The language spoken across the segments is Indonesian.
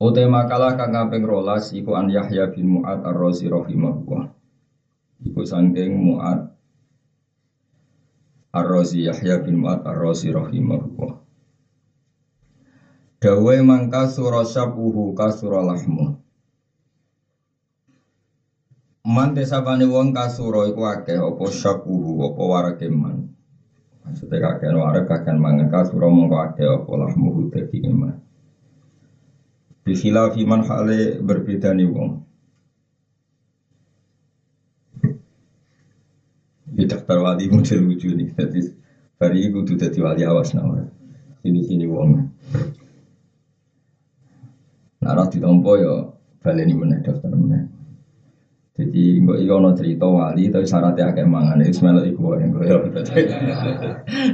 Utai makalah kang kaping rolas iku an Yahya bin Mu'ad ar-Razi rahimahullah. Iku sangking Mu'ad ar-Razi Yahya bin Mu'ad ar-Razi rahimahullah. Dawe mangka sura syabuhu kasura lahmu. Man desapane wong kasura iku akeh apa syabuhu apa warake man. Maksudnya kakek warake kakek mangan kasura mongko akeh apa lahmu dadi iman. Bikhilafi man hale berbeda nih wong. Di daftar wali model lucu nih. Jadi hari itu tuh jadi wali awas nama. Sini sini wong. Nara ditompo yo baleni meneh daftar meneh. Jadi nggak iya ono cerita wali tapi syaratnya agak mangan semelo iku yang gue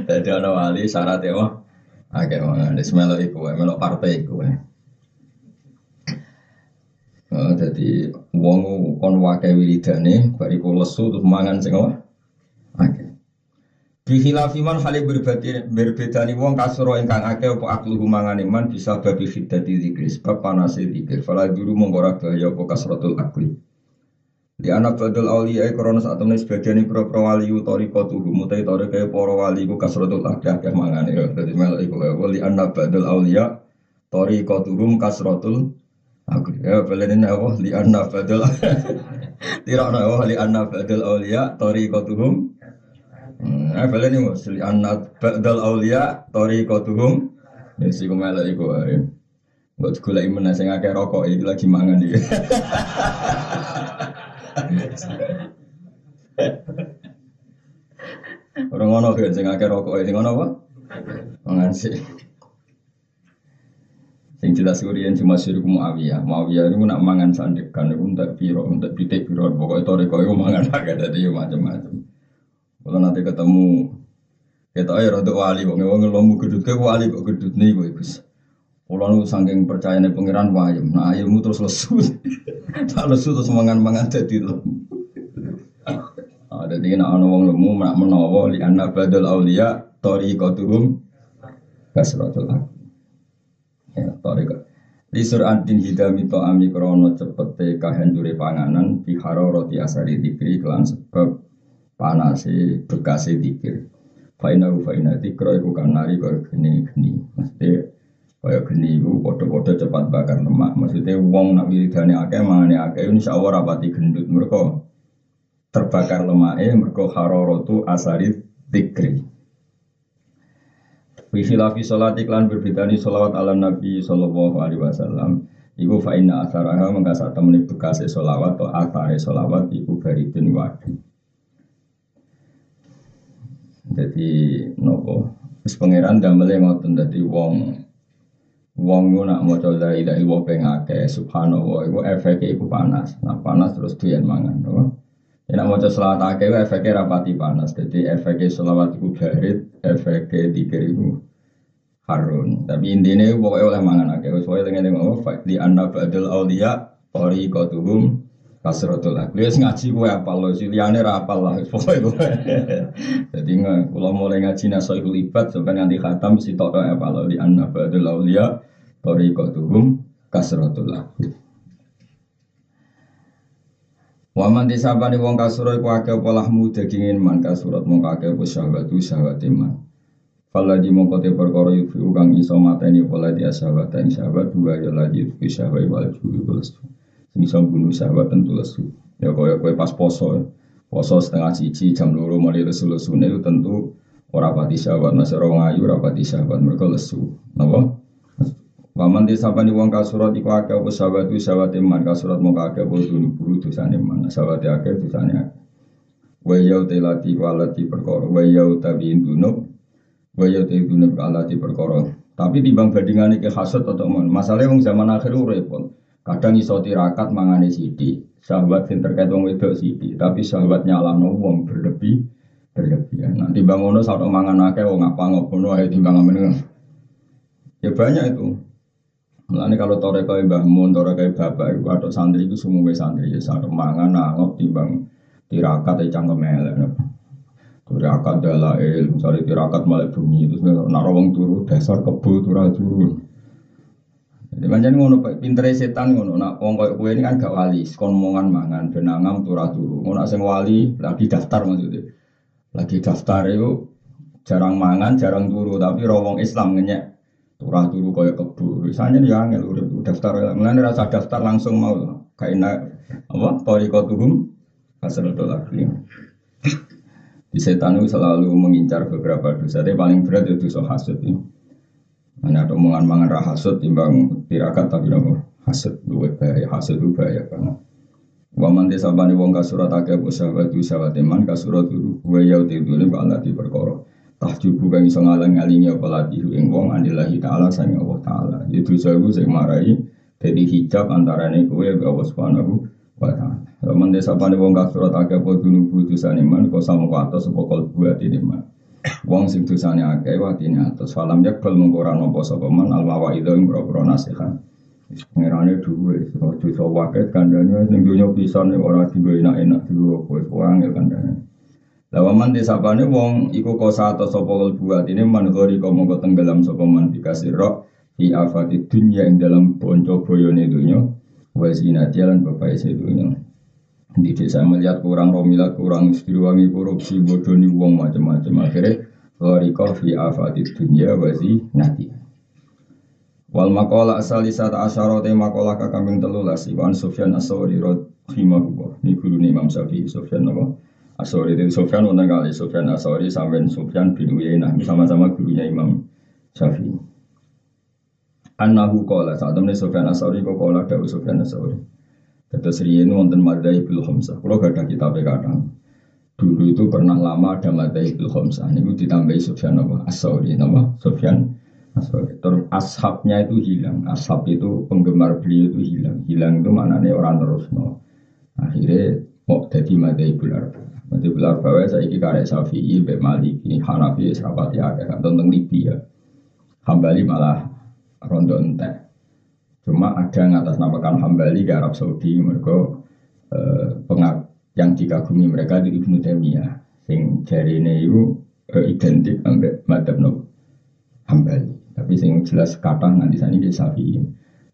Jadi ono wali syaratnya wah agak mangan semelo iku melok partai iku Uh, jadi wong kon wakai wiridane bariku lesu terus mangan sing apa? Akeh. Bihilafi man hale berbeda berbedani wong kasuro ingkang akeh apa akluhu mangane man bisa babi fiddati zikri sebab panase zikir. Fala dulu mongko ora bahaya apa kasratul akli. Di anak badal awliya korona saat temen sebagian pro pro wali utori kotu mutai tori kaya para wali ku kasratul akli akeh mangane. Jadi melok iku wali anak badal awliya tori kotuhum kasratul Aku ya belen ini apa li anna badal tidak ada apa li anna badal aulia tori kotuhum. Nah belen ini mas li anna badal aulia tori kotuhum. Ya sih kumela iku ae. Mbok golek meneh sing akeh rokok iki lagi mangan iki. Orang ngono sing akeh rokok sing ngono apa? Mangan sih. Sing jelas kurian cuma suruh Muawiyah. Muawiyah itu nak mangan sandekan itu untuk piro, untuk pitik piro. Pokoknya tore kau itu mangan agak jadi macam-macam. Kalau nanti ketemu kita ayo rada wali, wong wong lomu gedut ke wali kok gedut nih gue. Kalau nu saking nih pangeran wayem, nah ayammu terus lesu, tak lesu terus mangan-mangan jadi lo. Ada di nak wong nak menawa li anak badal aulia tori kotuhum kasratul. Ya, toriko. Lisur antin hidami to ami krono cepete kahancure panganan biharo roti asari dikri kelan sebab panase bekase dikir. Faina faina dikro iku kan nari geni geni. Maksudnya kaya geni iku podo-podo cepat bakar lemak. Maksudnya wong nak wiridane akeh mangane akeh insya Allah rapati gendut. Mereka terbakar lemaknya mereka harorotu asari dikri. Wihilafi sholat iklan berbedani sholawat ala Nabi Sallallahu Alaihi Wasallam Iku fa'inna asaraha mengkasa temani bekasi sholawat atau asare sholawat Iku baridun wadi Jadi nopo Terus pangeran damel ngoten dadi wong Wong ku nak maca la ilaha illallah ping akeh subhanallah iku efeke iku panas. Nah panas terus dian mangan, no? Ya nak maca selawat akeh efeke rapati panas. Jadi efeke selawat iku barit, efeke dikir iku harun. Tapi intinya pokoknya oleh mangan akeh. Soalnya dengan dengan apa? Di anna badal aulia tori kotuhum kasrotul akli. Wis ngaji kowe apal lo, liyane ra apal lah pokoknya kowe. Jadi kalau mulai ngaji nasoihul ibad sampai nanti khatam si tok apal lo di anna badal aulia tori kotuhum kasrotul. Waman disabani wong kasuro iku akeh apa lahmu dagingin man kasurat mong akeh apa syahwatu syahwat iman. Fala di mongko te perkara yufi kang iso mateni pola dia sahabat ing sahabat dua ya lagi yufi sahabat wal juwi lesu. Sing iso bunuh sahabat tentu lesu. Ya kaya kowe pas poso. Poso setengah cici jam loro mulai lesu lesu itu tentu ora pati sahabat mas ora ngayu ora pati sahabat mereka lesu. Napa? Waman disapani wong kasurat iku akeh apa sahabat itu sahabat iman kasurat mongko akeh apa buru dosane iman sahabat akeh dosane akeh. Wa yau telati walati perkara wa yau tabiin dunub Waya te dunub ala di perkara Tapi timbang bandingan ke hasut atau mon. Masalahnya wong zaman akhir repot. Kadang iso tirakat mangane sidi. Sahabat sing terkait wong wedok sidi, tapi sahabat nyalahno wong berlebih berlebihan. Nah, timbang ngono sak mangan akeh wong apa ngono ae timbang amen. Ya banyak itu. Mulane kalau tore kaya Mbah Mun, tore kaya bapak iku atau santri itu semua santri ya sak mangan nangop timbang tirakat e cangkem elek. Tirakat dalail, misalnya tirakat malah bunyi terus nak wong turu dasar kebo turu turu. Jadi macam ngono pintere setan ngono nak wong koyo kowe ini kan gak wali, kon omongan mangan benangam turu turu. Ngono sing wali lagi daftar maksudnya. Lagi daftar itu jarang mangan, jarang turu tapi rawong Islam ngenyek turah turu koyo kebo. Misalnya dia angel udah daftar, mulane rasa daftar langsung mau kayak apa? Torikotuhum asal lagi. Di setan itu selalu mengincar beberapa dosa. Tapi paling berat itu dosa hasud ini. Hanya ada omongan mangan rah hasud timbang tirakat tapi nopo hasud luwe bahaya hasud itu bahaya banget. Waman desa bani wong kasurat akeh sahabat itu sahabat iman kasurat itu wa yau tidu ini bala di perkara. Tahjubu kang iso ngalang-alingi apa lagi ing wong anillahi taala sang Allah taala. Itu saya sing marai jadi hijab antarane kowe Allah Subhanahu wa taala. Man desa pane wong kasurat akeh apa dunubu dosane man kok samo atas sapa kalbu atine man. Wong sing dosane akeh watine atas falam yakbal mengko ora nampa sapa man al mawaidha ing boro nasihat. Pengerane duwe, dosa waket kandane ning donya pisan ora digo enak-enak digo kowe angel kandane. Lawaman desa pane wong iku kosa atau sapa kalbu atine man gori kok mongko tenggelam sapa man dikasih roh di afati dunya ing dalam bonco boyone dunya wa zinati bapak sedunya. Di desa melihat kurang romilat, kurang wangi korupsi, bodoni uang macam-macam. Akhirnya, Loriko fi afati dunia wazi nati. Wal makola asal di saat asyarote makola kakambing telulas Iwan Sufyan Asawri Rahimahullah Ini guru Imam Syafi'i Sufyan apa? Asawri itu Sufyan wonten kali Sufyan Asawri sampai Sufyan bin Uyainah sama-sama gurunya Imam Syafi'i Annahu kola saat temen Sufyan Asawri kok kola dawu Sufyan Asawri Terus riyen wonten Madzhabul Khamsah. Kalau gak ada kitab kadang. Dulu itu pernah lama ada Madzhabul Khamsah. Ini ditambahi Sufyan apa? As-Sauri nama Sufyan As-Sauri. Terus ashabnya itu hilang. Ashab itu penggemar beliau itu hilang. Hilang itu maknanya orang terus no. Akhirnya mau jadi Madzhabul Arba. Madzhabul Arba saya iki karek Syafi'i, Mbak Maliki, Hanafi, Serapati agak tentang Libya. Hambali malah rondo entek. Cuma ada yang atas namakan Hambali ke Arab Saudi mereka eh, pengak yang dikagumi mereka di Ibnu Taimiyah sing jari ini itu eh, identik ambek madhab Hambali tapi sing jelas kata nanti sana di Safi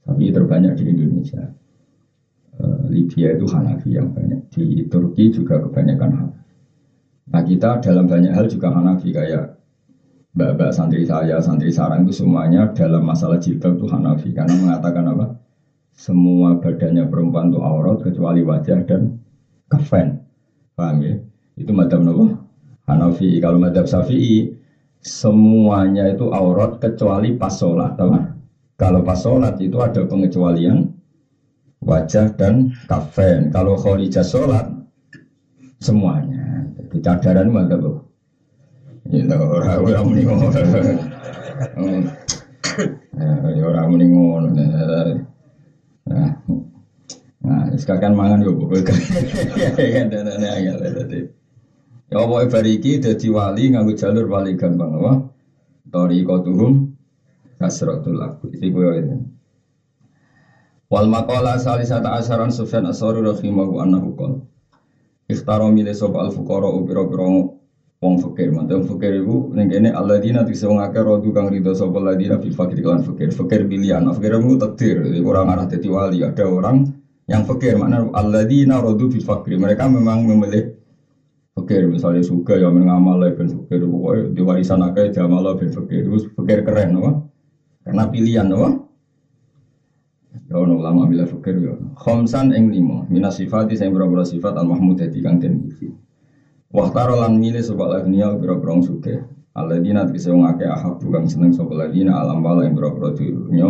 Safi terbanyak di Indonesia Libya itu Hanafi yang banyak di Turki juga kebanyakan Hanafi nah kita dalam banyak hal juga Hanafi kayak Mbak-mbak santri saya, santri sarang itu semuanya dalam masalah jilbab itu Hanafi karena mengatakan apa? Semua badannya perempuan itu aurat kecuali wajah dan kafen. Paham ya? Itu madhab apa? Hanafi. Kalau madhab Syafi'i semuanya itu aurat kecuali pas sholat. Kalau pas sholat itu ada pengecualian wajah dan kafen. Kalau khorijah sholat semuanya. Jadi cadaran madhab apa? Ya ora ora muni ngono. Ya ora muni ngono. Nah, nah, sekarang mangan kan dan ya apa bariki dadi wali nganggo jalur wali gampang apa? Tori kotuhum kasratul aku. Itu. Wal maqala salisata asaran Sufyan Asari rahimahu annahu qala Ikhtaro milih sop al fuqara upira-pira wong fakir. Mantan fakir ibu ning kene alladzina tise wong akeh rodu kang rido sapa alladzina fi fakir kan fakir. Fakir pilihan fakir itu takdir orang arah dadi wali. Ada orang yang fakir mana alladzina rodu fi fakir. Mereka memang memilih fakir misalnya suka ya mengamal ben fakir pokoknya di warisan akeh jamal ben fakir. Itu fakir keren karena pilihan apa Ya ono ulama bila fakir ya. Khamsan ing lima minas sifati sing berapa sifat al mahmud dadi kang den puji. Wahtaro lan milih sapa lagnia biro-biro suke. Alladzina tegese wong akeh ahab kang seneng sapa lagina alam wala ing biro-biro dunya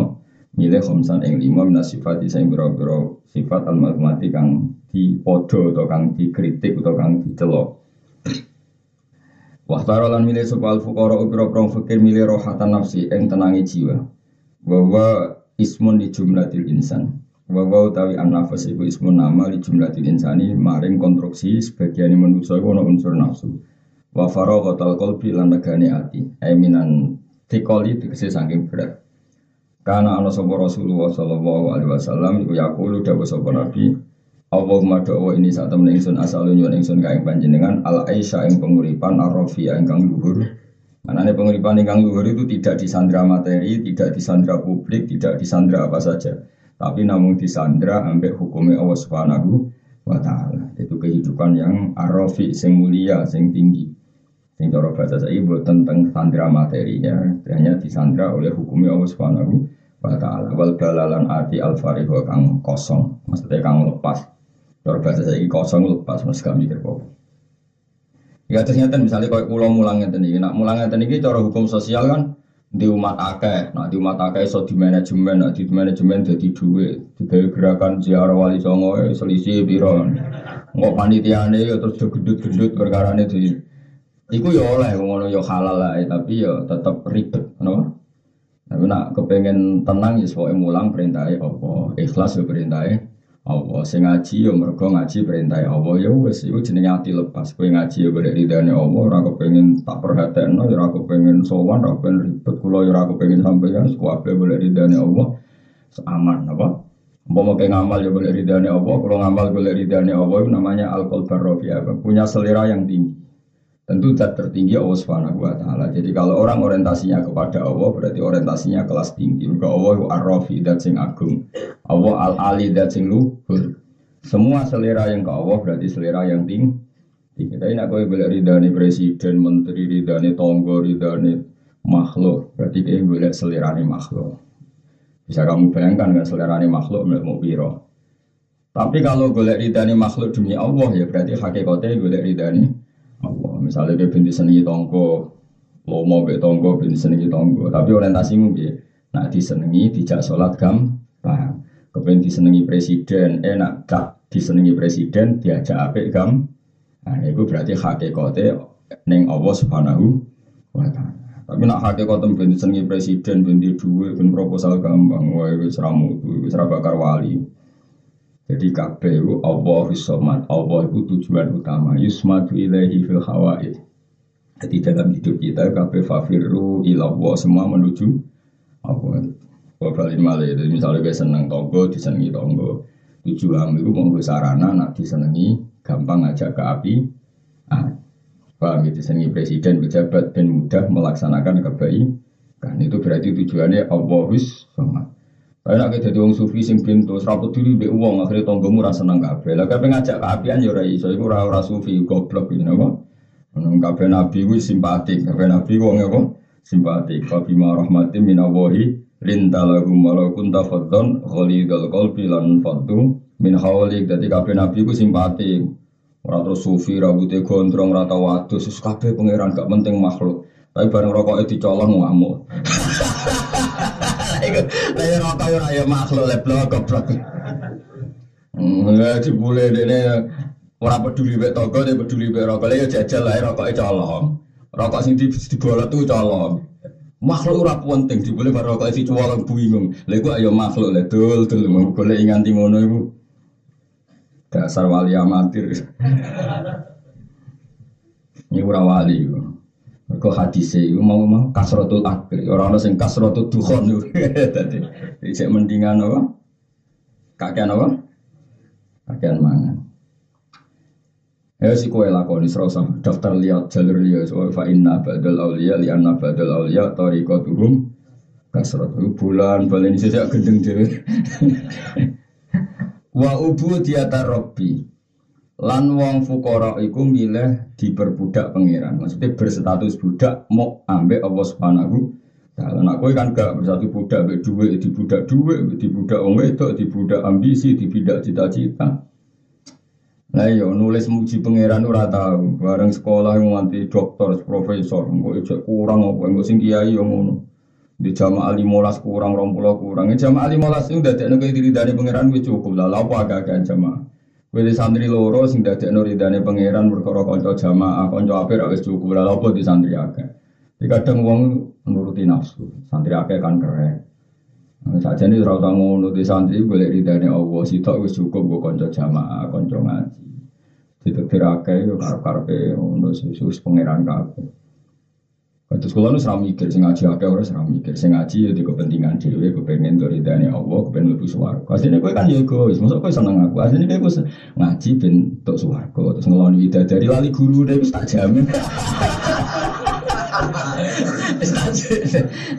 milih khamsan ing lima minas sifat sing biro-biro sifat al mahmati kang dipodo atau kang dikritik atau kang dicelok. Wahtara lan milih sapa al fuqara upira prong fakir milih rohatan nafsi ing tenangi jiwa. Bahwa ismun di jumlatil insan. Bahwa utawi an nafas iku ismun nama di jumlatil insani maring konstruksi sebagian manusia iku ana unsur nafsu. Wa faraghatal qalbi lan negane ati. Aiminan tikoli tegese saking berat. Karena ana sapa Rasulullah sallallahu alaihi wasallam iku yaqulu dawuh sapa Nabi Allahumma doa ini saat temen ingsun asal nyuwun ingsun kae panjenengan al aisha ing penguripan arrofi ingkang luhur. Manane penguripan ingkang luhur itu tidak disandra materi, tidak disandra publik, tidak disandra apa saja, tapi namun disandra ambek hukumnya Allah Subhanahu wa taala. Itu kehidupan yang arrofi sing mulia, sing tinggi. Sing cara bahasa saya buat tentang sandra materinya, hanya disandra oleh hukumnya Allah Subhanahu wa taala. Wal balalan ati al kang kosong, maksudnya kang lepas. Cara bahasa saya kosong lepas mas gak mikir. Ya ternyata misalnya kalau pulau mulang ngeten iki, nak mulang ngeten iki cara hukum sosial kan di umat akeh, nah di umat akeh so di manajemen, nah di manajemen jadi duit, digawe gerakan ziarah wali songo eh, selisih piro. Nggak panitiane ya terus gendut-gendut perkara di Iku ya oleh ngono ya halal lah, tapi ya tetap ribet, kenapa? Tapi nak kepengen tenang ya sebagai mulang perintahnya apa, ikhlas ya perintahnya Allah. Sing ngaji yo mergo ngaji perintah Allah. Ya wis iku jenenge ati lepas. Kowe ngaji yo golek ridane Allah ora kepengin tak perhatekno ya ora kepengin sowan ora kepengin ribet. Kula ya ora kepengin sampeyan kabeh golek ridane Allah. Aman apa? Umpama kayak ngamal ya boleh ridhani Allah, kalau ngamal boleh ridhani Allah itu namanya alkohol barofia, punya selera yang tinggi. Tentu zat tertinggi Allah Subhanahu wa taala. Jadi kalau orang orientasinya kepada Allah berarti orientasinya kelas tinggi. Maka Allah ar-rafi dan sing agung. Allah al-ali dan sing luhur. Semua selera yang ke Allah berarti selera yang tinggi. Kita ini aku boleh ridani presiden, menteri, ridani tonggo, ridani makhluk. Berarti kita boleh selera makhluk. Bisa kamu bayangkan kan selera makhluk mau biro. Tapi kalau boleh ridani makhluk demi Allah ya berarti hakikatnya boleh ridani Allah. Misalnya dia binti senengi tonggo, mau be tonggo binti senengi tonggo. Tapi orientasimu dia, nak disenengi dijak sholat gampang. Kepengen disenengi presiden, eh nak gak disenengi presiden diajak apik gam. Nah itu berarti hakikatnya neng Allah subhanahu wa ta'ala. Tapi nak hakikatnya binti senengi presiden, binti duwe, bin proposal gampang, wah itu seramu, itu serabakar wali. Jadi itu Allah somat, Allah itu tujuan utama. Yusmadu ilaihi fil hawaid. Jadi dalam hidup kita kabeh fafiru ilallah semua menuju Allah. Bapak malah itu misalnya kita seneng tonggo, disenengi tonggo. Tujuan itu mau sarana, nak disenengi, gampang ngajak ke api. Ah, paham itu disenengi presiden, pejabat dan mudah melaksanakan kebaikan. Kan itu berarti tujuannya Allah somat. Kayak nak jadi orang sufi sing pintu, seraput diri be uang akhirnya tonggomu rasa seneng kafe. Lah kafe ngajak keapian ya ora iso, iku ora ora sufi goblok ini apa? Menung kafe nabi gue simpatik, kafe nabi gue apa? Simpatik. Kafi ma rahmatim minawahi lintalahum walau kunta faddon khalidul qalbi lan faddu min hawlik. Jadi kafe nabi gue simpatik. Ora terus sufi rambutnya gondrong rata wadus, kafe pangeran gak penting makhluk. Tapi bareng rokok itu colong ngamuk. Lah ya rokok ora ya makhluk leblok goblok. Enggak dibule dene ora peduli mek toko dia peduli mek rokok. Ya jajal lah rokoke colong. Rokok sing dibolot tuh colong. Makhluk ora penting dibule bar rokok si colong bingung. Lah iku ayo makhluk le dul dul golek nganti ngono iku. Dasar wali amatir. Ini ora wali iku. Mergo hadise iku mau mau kasratul akri, ora ana sing kasratul dukhon iku. Dadi isih mendingan apa? Kakean apa? Kakean mangan. Ya si kowe lakoni serasa daftar liat jalur liat so fa inna badal auliya li anna badal auliya tariqatuhum kasrat bulan balen sejak gendeng dhewe. Wa ubu diata robbi Lan wong fukara iku milih diperbudak pangeran. Maksudnya berstatus budak mau ambek Allah Subhanahu taala. Nah, kowe kan gak bersatu budak ambek dhuwit, dibudak dhuwit, dibudak wong wedok, dibudak ambisi, dibudak cita-cita. Lah yo iya, nulis muji pangeran ora tau. Bareng sekolah yang nganti dokter, profesor, engko ijek kurang apa engko sing kiai yo ngono. Di jamaah limolas kurang, rompulah kurang. Jamaah limolas itu dadekno kaya diri dari pangeran wis cukup lah. Apa agak-agak jamaah. Kowe santri loro sing dadekno ridane pangeran perkara kanca jamaah, kanca apik ra wis cukup lha apa di santri akeh. Jadi kadang wong nuruti nafsu, santri akeh kan keren. Saja ini usah ngono di santri boleh ridane Allah, sitok wis cukup go kanca jamaah, kanca ngaji. Ditetir akeh yo karep-karepe ngono susus pangeran kabeh. Terus kalau seram mikir, sing ngaji akeh orang seram mikir, sing ngaji ya di kepentingan dewi, kepengen dari dani Allah, kepengen lebih suwargo. Aslinya gue kan ya egois, maksud gue seneng aku. Aslinya gue ngaji ben untuk suwargo, terus ngeloni ida dari lali guru deh, gue tak jamin.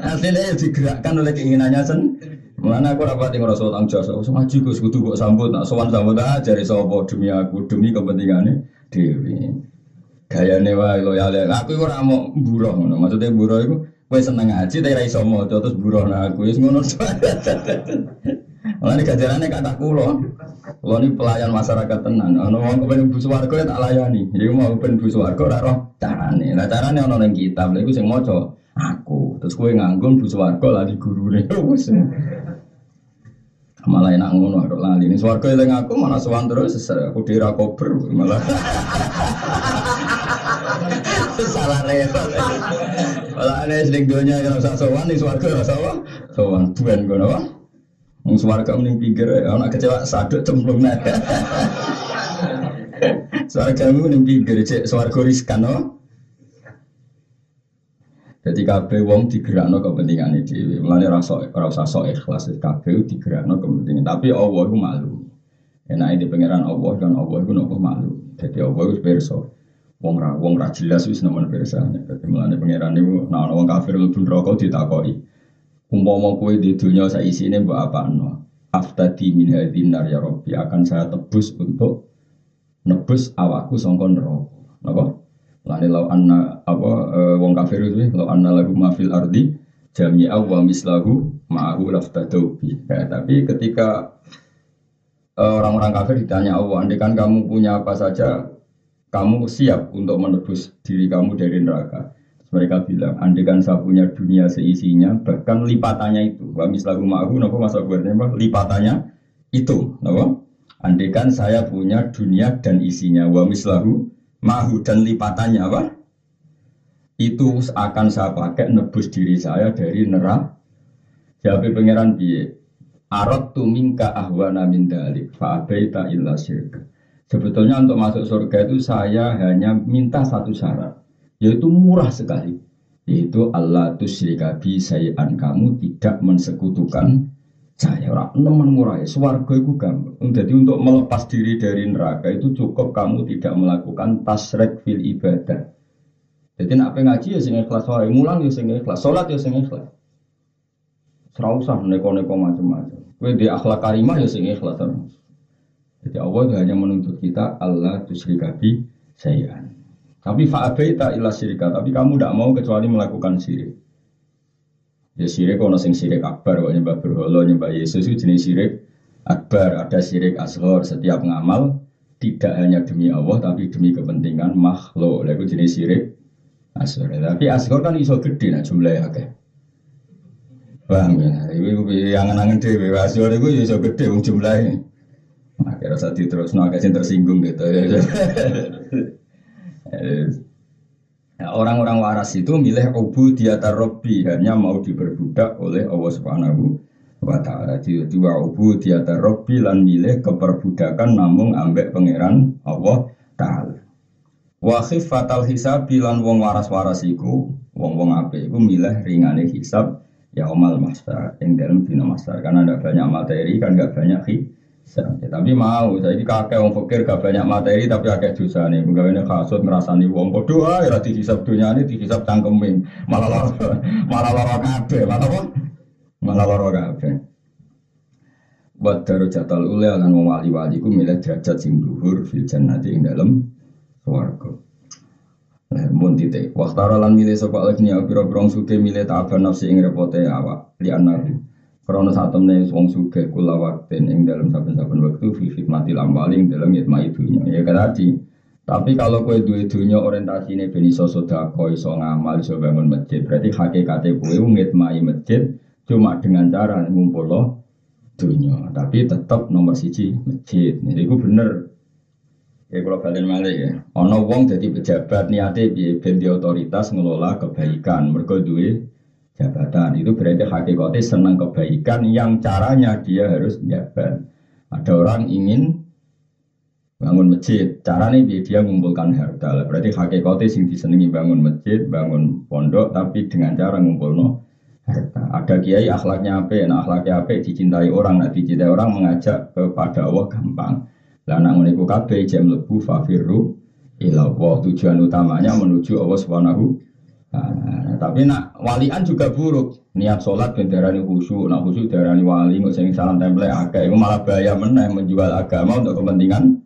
Aslinya ya digerakkan oleh keinginannya sen. Mana aku rapat ngerasa tanggung jawab, so ngaji gue sekutu gue sambut, nak sowan sambut aja dari sopo demi aku, demi kepentingannya dewi gayane wae loyal. Aku iku ora mau buruh ngono. Maksudnya buruh iku kowe seneng ngaji tapi ra iso terus buruh nah aku wis ngono. Mulane gajarane kata kula. Kula ni pelayan masyarakat tenan. Ono wong kepen bu swarga ya tak layani. Iku mau kepen bu swarga ora roh carane. Lah carane ono ning kitab. Lha iku sing maca aku. Terus kowe nganggung bu swarga lah di gurune. Wis. malah enak ngono aku lali ini swarga yang aku mana sowan terus aku dira kober malah salah repot malah ada sedang dunia yang usah sowan di swarga rasa apa sowan buan gue apa Wong swarga mending pinggir ya anak kecewa sadut cemplung nada swarga mending pinggir cek swarga riskan no jadi kabeh wong digerakno kepentingan dhewe. Mulane rasa ora usah sok ikhlas kabeh digerakno kepentingan. Tapi Allah iku malu. Enak di pangeran Allah kan Allah iku nopo malu. Jadi Allah iku pirsa. Wong ra wong ra jelas wis nemen pirsa. Dadi mulane pangeran niku nek ana wong kafir mlebu neraka ditakoki. Umpama kowe di dunya sak isine mbok apakno? Aftadi min hadin nar ya Rabbi akan saya tebus untuk nebus awakku sangka neraka. Napa? Lani lau anna apa uh, wong kafir itu lau anna lagu mafil ardi jami'a wa mislahu ma'ahu laftadau bi. Ya, tapi ketika eh, orang-orang kafir ditanya Allah, andai kan kamu punya apa saja, kamu siap untuk menebus diri kamu dari neraka. Mereka bilang, andai kan saya punya dunia seisinya, bahkan lipatannya itu. Wa mislahu ma'ahu, napa masa gue lipatannya itu, napa? Andai kan saya punya dunia dan isinya, wa mislahu mahu dan lipatannya apa? Itu akan saya pakai nebus diri saya dari neraka. Jadi pangeran biye. Arot tu minka ahwana min dalik fa'abaita illa syirka. Sebetulnya untuk masuk surga itu saya hanya minta satu syarat, yaitu murah sekali. Yaitu Allah tusyrika bi sayan kamu tidak mensekutukan saya orang nemen murah swarga itu gampang. Jadi untuk melepas diri dari neraka itu cukup kamu tidak melakukan tasrek fil ibadah. Jadi nak ngaji ya sing ikhlas wae mulang ya sing ikhlas salat ya sing ikhlas. Ora neko-neko macam-macam. Kowe di akhlak karimah ya sing ikhlas terus jadi Allah itu hanya menuntut kita Allah tusyrika bi sayan tapi fa'abaita illa syirika tapi kamu tidak mau kecuali melakukan syirik Ya sirik ono sing sirik akbar kok nyembah berhala nyembah Yesus itu jenis sirik akbar, ada sirik asghar setiap ngamal tidak hanya demi Allah tapi demi kepentingan makhluk. Lalu jenis sirik asghar. Tapi asghar kan iso gede nah jumlahnya akeh. Paham ya? Ibu yang angen-angen dhewe asghar iku iso gede jumlahnya. Akhirnya saat itu terus nak tersinggung gitu ya. Nah, orang-orang waras itu milih obu di atas Robbi hanya mau diperbudak oleh Allah Subhanahu wa taala. Dua obu di atas Robbi lan milih keperbudakan namun ambek pangeran Allah taala. Wa fatal hisab bilan wong waras-waras iku, wong-wong apik iku milih ringane hisab ya omal master yang dalam dina karena ada banyak materi kan gak banyak hisab Ya, tapi mau, saya ini kakek wong fakir gak banyak materi tapi akeh dosa nih. Mungkin kasut ngerasani wong bodoh ah, ya dihisap dunia ini dihisap cangkemin, malah lor, malah lor kafe, malah apa? Malah lor kafe. Buat daru jatal ule akan wali wali ku milih derajat sing duhur fil jannati ing dalam swarga. Nah, mun titik. Waktara lan milih sapa niya pira-pira suke milih ta'aban nafsi ing repote awak li anaru. Karena saat temen wong suge kula waktin ing dalam saben-saben waktu fi mati lambaling dalam yitma idunya. Ya kan tadi. Tapi kalau kue dua dunia orientasi ini beni sosodako iso ngamal iso bangun masjid. Berarti hakikatnya kue ngitmai masjid cuma dengan cara ngumpul lo dunia. Tapi tetap nomor siji masjid. Jadi itu bener Kayak kalau balen malih ya. Ono wong jadi pejabat niate piye ben di otoritas ngelola kebaikan. Mergo duwe jabatan. Itu berarti hakikatnya senang kebaikan yang caranya dia harus jabat. Ada orang ingin bangun masjid, caranya dia, dia mengumpulkan harta. Berarti hakikatnya sing disenangi bangun masjid, bangun pondok, tapi dengan cara ngumpulno harta. Ada kiai akhlaknya apa, nah akhlaknya apa dicintai orang, nah dicintai orang mengajak kepada Allah gampang. Lah nak iku kabeh jam lebu fafiru Allah. Tujuan utamanya menuju Allah Subhanahu Nah, tapi nak walian juga buruk. Niat sholat ben darani khusyuk, nak khusyuk darani wali, nggak sing salam template agak itu malah bahaya meneh menjual agama untuk kepentingan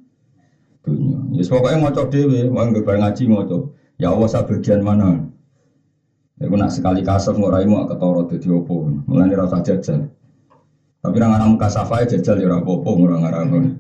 dunia. Ya pokoknya ngocok dewe, wong gak ngaji ngocok. Ya Allah sa bagian mana? Ya nak sekali kasar ngorai mau ketoro dadi opo. Mulane rasa jajal. Tapi orang orang kasafai jajal ya ora apa-apa orang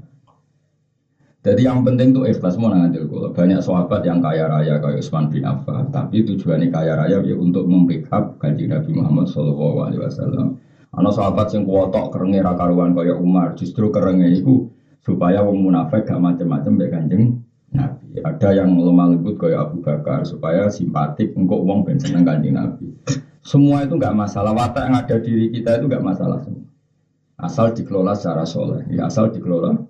jadi yang penting tuh ikhlas mau ngambil kula. Banyak sahabat yang kaya raya kayak Utsman bin Affan, tapi tujuannya kaya raya ya untuk membackup kanji Nabi Muhammad Shallallahu Alaihi Wasallam. Anak sahabat yang kuotok kerenge rakaruan kayak Umar, justru kerenge itu supaya wong munafik gak macam-macam baik kanjeng Nabi. Ada yang lemah lembut kayak Abu Bakar supaya simpatik untuk wong ben seneng kanjeng Nabi. Semua itu nggak masalah. Watak yang ada diri kita itu nggak masalah semua. Asal dikelola secara soleh, ya asal dikelola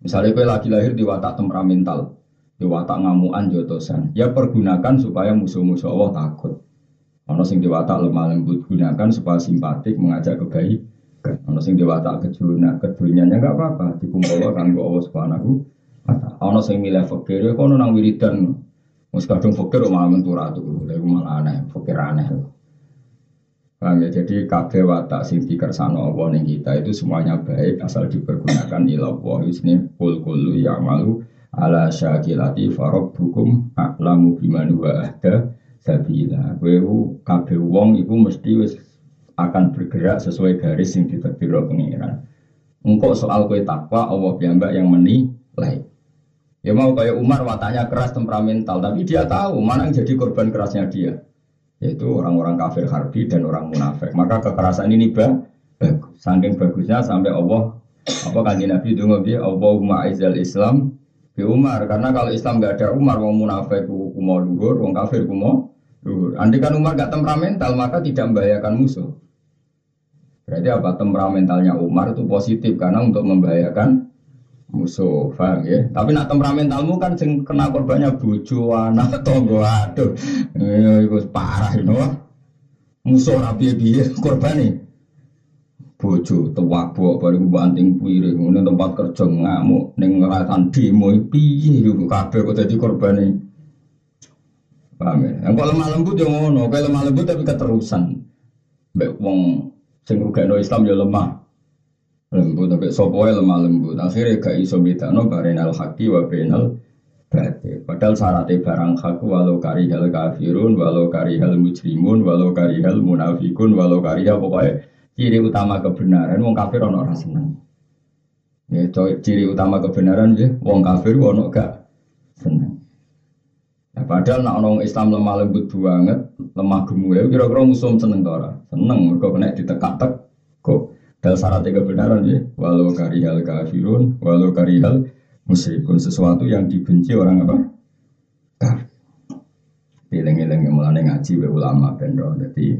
Misalnya kue lagi lahir di watak temperamental, di watak ngamuan jotosan, ya pergunakan supaya musuh-musuh Allah takut. Ono sing di watak lemah lembut gunakan supaya simpatik mengajak kebaikan. Ono sing di watak kejunya kejunyanya nggak apa-apa, dikumpul kan Allah subhanahu Ono sing milih fakir, ya kono nang wiridan, mus kadung fakir malah mentura tuh, malah aneh, fakir aneh. Paham ya? Jadi kabeh watak sing dikersano Allah ning kita itu semuanya baik asal dipergunakan ila Allah isni kul kullu ya'malu ala syakilati farabbukum a'lamu biman wa ahda sabila. Kowe kabeh wong iku mesti wis akan bergerak sesuai garis yang ditakdir pengiran. Engkau soal kue takwa Allah piyambak yang menilai. Ya mau kayak Umar wataknya keras temperamental, tapi dia tahu mana yang jadi korban kerasnya dia yaitu orang-orang kafir harbi dan orang munafik. Maka kekerasan ini bagus. Saking bagusnya sampai Allah apa kan Nabi itu ngopi Allahumma aizal Islam bi Umar karena kalau Islam nggak ada Umar wong munafik kumo luhur wong kafir kumo luhur. Andai Umar gak temperamental maka tidak membahayakan musuh. Berarti apa temperamentalnya Umar itu positif karena untuk membahayakan musuh, paham ya? Tapi nak temperamentalmu kan sing kena korbannya bojo, anak, tonggo, aduh, itu parah you know? Musuh rapi biye korban nih. Bojo buat baru banting puire, kemudian tempat kerja ngamuk, neng ngerasan demo, piye itu kafe kok jadi korban nih. Paham ya? Kalau lemah lembut yang ngono, kalau lemah lembut tapi keterusan. Baik wong sing rugano Islam ya lemah lembut tapi sopoe lemah lembut. Akhirnya gak iso no barenal haki wa benal berarti padahal syaratnya barang hak walau karihal kafirun walau karihal mujrimun walau karihal munafikun walau karihal pokoknya ciri utama kebenaran wong kafir ono ora seneng. Ya ciri utama kebenaran ya wong kafir ono gak seneng. Nah, padahal nak orang Islam lemah lembut banget, lemah gemuk ya kira-kira musuh seneng tora, seneng mereka kena ditekak-tek kok dan syaratnya kebenaran ya, walau karihal kafirun, walau karihal musyrikun sesuatu yang dibenci orang apa? Kafir. Dileng-eleng mulai ngaji be ulama bendro. Jadi,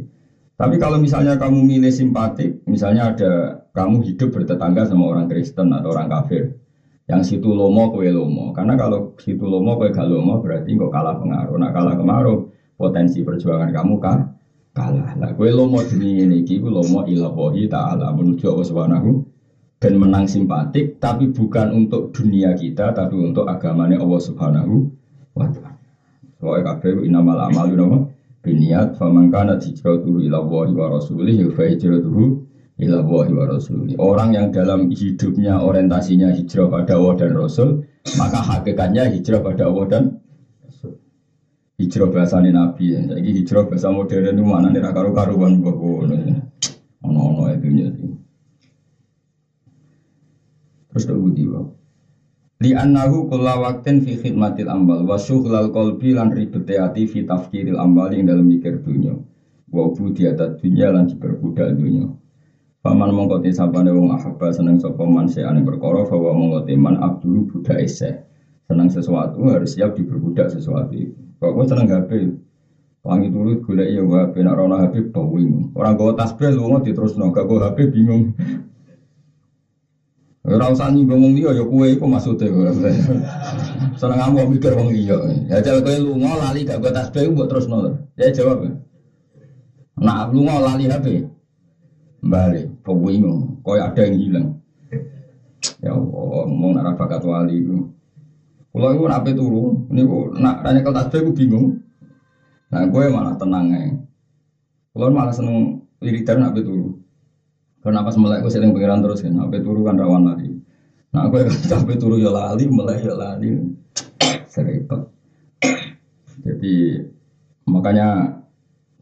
tapi kalau misalnya kamu milih simpatik, misalnya ada kamu hidup bertetangga sama orang Kristen atau orang kafir, yang situ lomo kue lomo. Karena kalau situ lomo kue gak lomo berarti kok kalah pengaruh. Nak kalah pengaruh potensi perjuangan kamu kan kalah. Lah kowe lomo demi ini iki ku lomo ilahi taala menuju Allah Subhanahu dan menang simpatik tapi bukan untuk dunia kita tapi untuk agamanya Allah Subhanahu wa taala. Soale kabeh inamal amalu napa biniat faman kana hijratuhu ila Allahi wa rasulih fa hijratuhu ila Allahi wa rasulih. Orang yang dalam hidupnya orientasinya hijrah pada Allah dan Rasul, maka hakikatnya hijrah pada Allah dan hijrah bahasa nabi ya. Jadi hijrah bahasa modern itu mana nih karu karuan bawa ono ono itu nya. Terus tak budi bang. Li annahu kulla waktin fi khidmatil ambal wa syughlal qalbi lan ribete ati fi tafkiril ambal yang dalam mikir dunya. Wa budiyatat dunya lan diperbudak dunya. Paman mongko te sabane wong ahabba seneng sapa man se ane perkara bahwa mongko man abdul budak ese. Senang sesuatu harus siap diperbudak sesuatu itu. Kok gue seneng HP, wangi dulu gula iya gue HP, nak rona HP bawing. Orang gue tasbih lu mau terus gak gue HP bingung. Ora usah nyinggung wong liya ya kowe iku maksude kowe. Seneng mikir wong liya. Ya jal kowe lunga lali gak gue tasbih mbok terusno. Ya jawab. Nah lunga lali HP. Balik, bingung. Koyo ada yang hilang. Ya Allah, mau nara bakat wali itu. Kalau itu nape turu, ini nak nanya ke tasbih aku bingung. Nah, gue malah tenang ya. Kalau malah seneng wiridan nape turu. Karena pas melek gue sering pikiran terus kan, nape turu kan rawan lari. Nah, gue sampai turu ya lali, melek ya lali. Serempet. Jadi makanya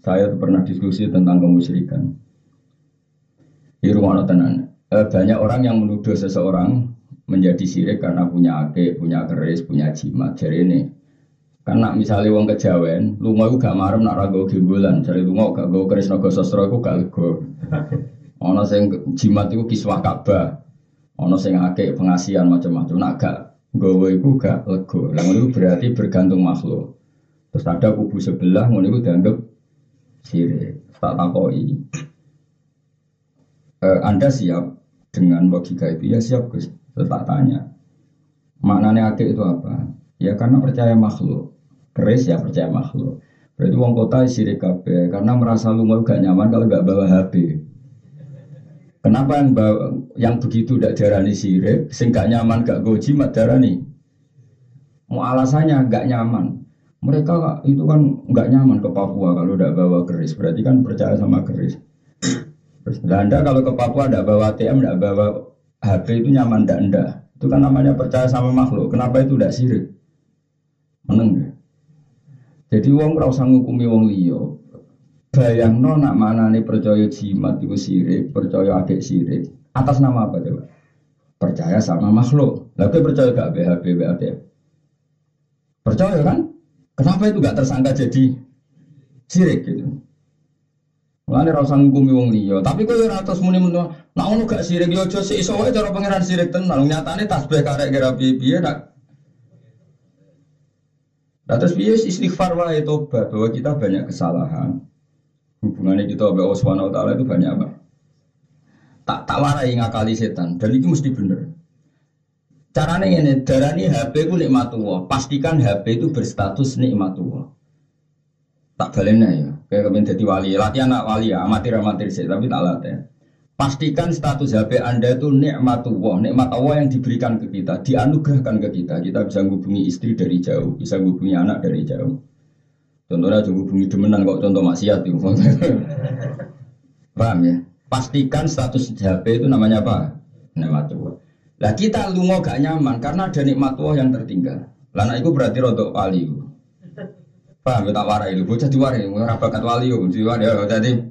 saya pernah diskusi tentang kemusyrikan. Di rumah tenan eh, banyak orang yang menuduh seseorang menjadi sirik karena punya ake, punya keris, punya jimat. Jadi ini, karena misalnya wong kejawen, lu mau gak marem nak rago gimbulan, jadi lu mau gak go keris naga sosro, aku gak lego. Ono sing jimat itu kiswah ka'bah, ono sing ake pengasihan macam-macam, nak gak gowo itu gak lego. Lalu itu berarti bergantung makhluk. Terus ada kubu sebelah, ngono itu dianggap sirik. Tak takoi. Eh, anda siap dengan logika itu ya siap Gus. Tak tanya. Maknanya akik itu apa? Ya karena percaya makhluk. Keris ya percaya makhluk. Berarti uang kota sirik kabeh karena merasa lu mau gak nyaman kalau gak bawa HP. Kenapa yang bawa, yang begitu tidak darani sirik, sing gak nyaman gak go jimat darani? Mau alasannya gak nyaman. Mereka itu kan nggak nyaman ke Papua kalau udah bawa keris. Berarti kan percaya sama keris. Nah, anda kalau ke Papua tidak bawa ATM, tidak bawa HP itu nyaman tidak anda. Itu kan namanya percaya sama makhluk. Kenapa itu tidak sirik? Meneng ya? Jadi wong ora usah ngukumi wong liya. Bayangno nak nih percaya jimat itu sirik, percaya adik sirik. Atas nama apa coba? Percaya sama makhluk. Lalu percaya gak BHP, BHP? Percaya kan? Kenapa itu gak tersangka jadi sirik gitu? Mulane ra usah ngukumi wong liya, tapi kowe ora terus muni muni nak ngono gak sirik yo aja sik iso wae cara pangeran sirik tenan. Nyatane tasbih karek kira piye-piye nak Nah terus piye istighfar wae tobat bahwa kita banyak kesalahan. Hubungannya kita sama Allah Subhanahu itu banyak apa? Tak tak warai ngakali setan dan itu mesti bener. Caranya ini, darani HP ku nikmatullah. Pastikan HP itu berstatus nikmatullah. Tak balena ya. Kayak kepen jadi wali, latihan anak wali ya, amatir amatir sih, tapi tak latih. Pastikan status HP Anda itu nikmatullah, nikmat Allah yang diberikan ke kita, dianugerahkan ke kita. Kita bisa menghubungi istri dari jauh, bisa menghubungi anak dari jauh. Contohnya juga hubungi demenan kok contoh maksiat itu. Paham ya? Pastikan status HP itu namanya apa? Nikmatullah. Lah kita lu gak nyaman karena ada nikmat Allah yang tertinggal. Lah itu berarti rodok wali. Paham ya tak warai. Lu bocah diwarai ora bakat wali yo diwarai. Ya dadi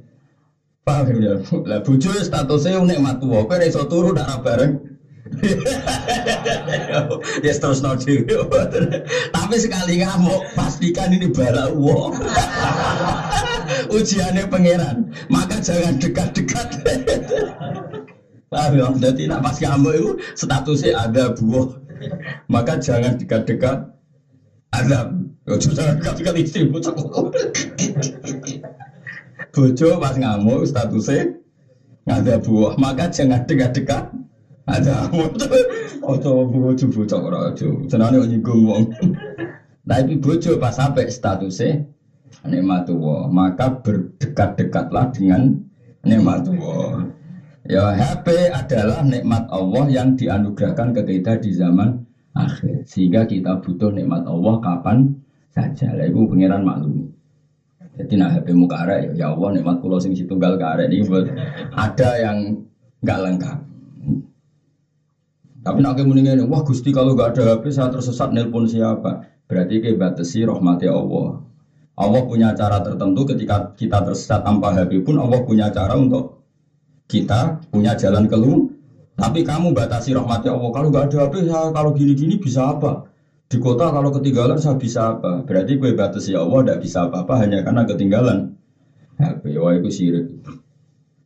paham ya lah bojo statusnya nikmat tuwa kowe iso turu ndak bareng. Ya terus no tapi sekali ngamuk pastikan ini bala uang ujiannya pangeran. Maka jangan dekat-dekat. Paham ya? Jadi nak pas ngamuk itu statusnya ada buah. Maka jangan dekat-dekat. Ada Kali istri bocah Bojo pas ngamuk statusnya ada buah, maka jangan dekat-dekat. Ada ojo bojo bocah ora ojo. Senane nyinggung wong. Tapi bojo pas sampai statusnya nikmat tua, maka berdekat-dekatlah dengan nikmat tua. Ya HP adalah nikmat Allah yang dianugerahkan ke kita di zaman akhir. Sehingga kita butuh nikmat Allah kapan saja. Lah ibu pangeran maklum. Jadi nak HP muka ya, ya Allah nikmat pulau sing situ gal karek ini buat ada yang nggak lengkap. Tapi nak ini, wah gusti kalau nggak ada HP saya tersesat nelpon siapa? Berarti ke batasi rahmati Allah. Allah punya cara tertentu ketika kita tersesat tanpa HP pun Allah punya cara untuk kita punya jalan keluar. Tapi kamu batasi rahmati Allah. Kalau nggak ada HP, saya kalau gini-gini bisa apa? Di kota kalau ketinggalan saya bisa apa? Berarti gue batas ya Allah tidak bisa apa-apa hanya karena ketinggalan. HP wah itu sirik.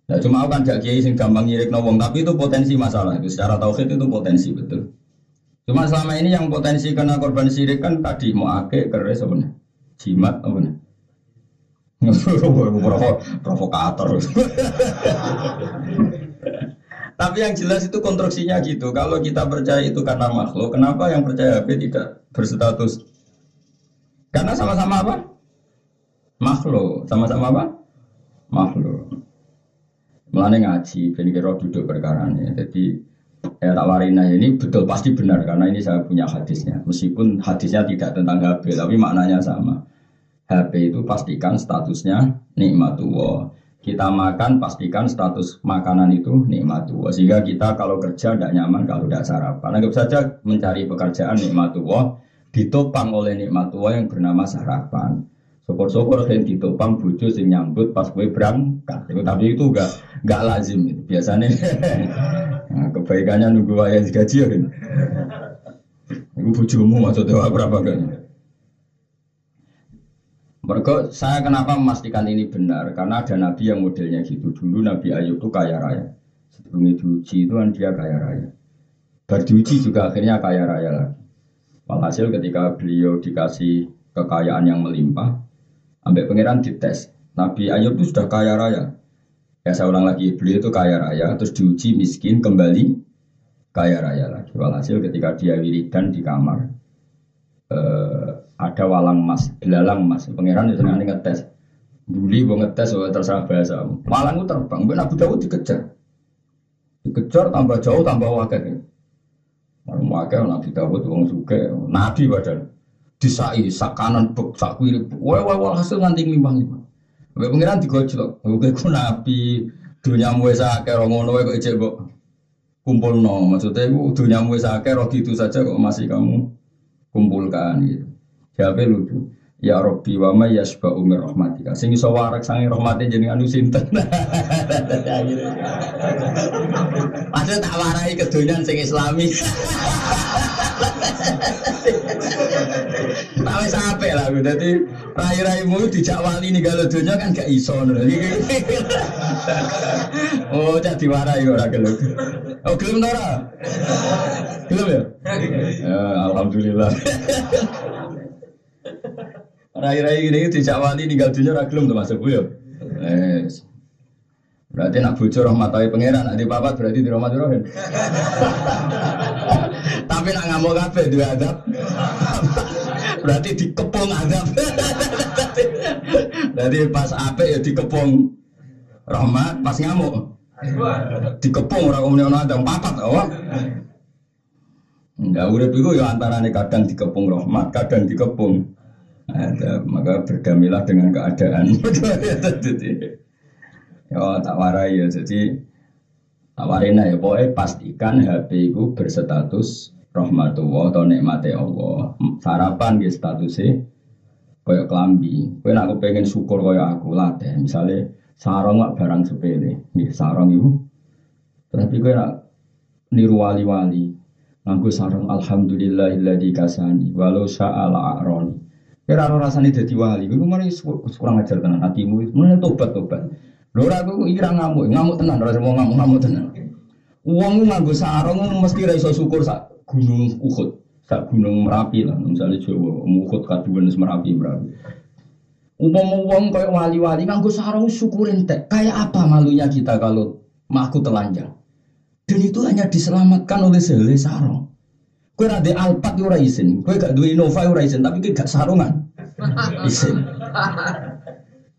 Nah, cuma aku kan kiai sing gampang nyirik nawong, tapi itu potensi masalah itu secara tauhid itu potensi betul. Cuma selama ini yang potensi kena korban syirik kan tadi mau ake keres nih? Jimat apa nih? provokator. Tapi yang jelas itu konstruksinya gitu. Kalau kita percaya itu karena makhluk, kenapa yang percaya HP tidak berstatus? Karena sama-sama apa? Makhluk. Sama-sama apa? Makhluk. Melane ngaji, ben kira duduk perkara ini. Jadi ya tak warina ini betul pasti benar karena ini saya punya hadisnya. Meskipun hadisnya tidak tentang HP, tapi maknanya sama. HP itu pastikan statusnya nikmatullah kita makan pastikan status makanan itu nikmat tua sehingga kita kalau kerja tidak nyaman kalau tidak sarapan. Anggap saja mencari pekerjaan nikmat tua ditopang oleh nikmat tua yang bernama sarapan. Syukur-syukur yang ditopang bucu sing nyambut pas gue berangkat. Tapi itu enggak enggak lazim itu. Biasanya nah, kebaikannya nunggu ayah gaji ya kan itu bujumu maksudnya berapa kan mereka saya kenapa memastikan ini benar? Karena ada nabi yang modelnya gitu. Dulu Nabi Ayub itu kaya raya. Sebelum diuji itu kan dia kaya raya. Berdiuji juga akhirnya kaya raya lagi. Walhasil ketika beliau dikasih kekayaan yang melimpah sampai pangeran dites Nabi Ayub itu sudah kaya raya. Ya saya ulang lagi beliau itu kaya raya terus diuji miskin kembali kaya raya lagi. Walhasil ketika dia wiridan di kamar eh, ada walang emas, belalang emas. Pangeran itu nanti ngetes. Duli gue ngetes, oh, terserah bahasa. Walang itu terbang, ben Abu Dawud dikejar. Dikejar tambah jauh tambah wakil. Orang wakil Nabi Dawud wong suke, Nabi badan. Disai, sakanan bek, sak kiri, wah wah wah hasil nganti limbang limbang. Gue pangeran digojlok, gue ku Nabi, dunia muwe sakit, orang ngono kok ijek no, maksudnya gue dunia muwe sakit, roh itu saja kok masih kamu kumpulkan gitu. Jawabnya lucu. Ya Robbi wa ma yasba umir rahmatika. Sing iso warak sange rahmate jenengan anu sinten. Maksud tak warai kedonyan sing islami. Tahu sampai lah, jadi rai-raimu dijak wali nih kalau dunia kan gak iso Oh, jadi warai ora gelem. Oh, gelem ora? Gelem ya? ya alhamdulillah. Rai-rai ini tidak wali tinggal dunia ragilum termasuk gue. Eh, berarti nak bocor rahmatai pangeran, nak papat berarti di rahmat rohin. Tapi nak ngamuk kafe dua adab. berarti dikepung adab. berarti pas ape ya dikepung rahmat, pas ngamuk dikepung orang umumnya ada papat, oh. Enggak udah itu ya antara kadang dikepung rahmat, kadang dikepung ada, maka berdamilah dengan keadaan. ya tak warai ya, jadi tak warina ya, pokoknya pastikan HP itu berstatus rahmatullah atau nikmati Allah. Sarapan di statusnya kayak kelambi. Kau nak pengen syukur kayak aku latih, misalnya sarong gak barang sepele, nih sarong itu. Tapi kau nak niru wali-wali, nganggo sarong alhamdulillahilladzi kasani walau sya'ala a'roni Kira ora rasane dadi wali, iku mari kurang ajar tenan hatimu. Mulane tobat tobat. Lho ora aku ira ngamuk, ngamuk tenan ora mau ngamuk ngamuk tenan. Wong nganggo sarung mesti ra iso syukur sak gunung Uhud, sak gunung Merapi lah, misalnya Jawa, Uhud kaduan Merapi Merapi. Umpama wong kayak wali-wali nganggo sarung syukur entek. Kayak apa malunya kita kalau maku telanjang? Dan itu hanya diselamatkan oleh sehelai sarung. Kue ada Alphard ora izin, kue gak duwe Innova ora izin, tapi kue gak sarungan. Izin.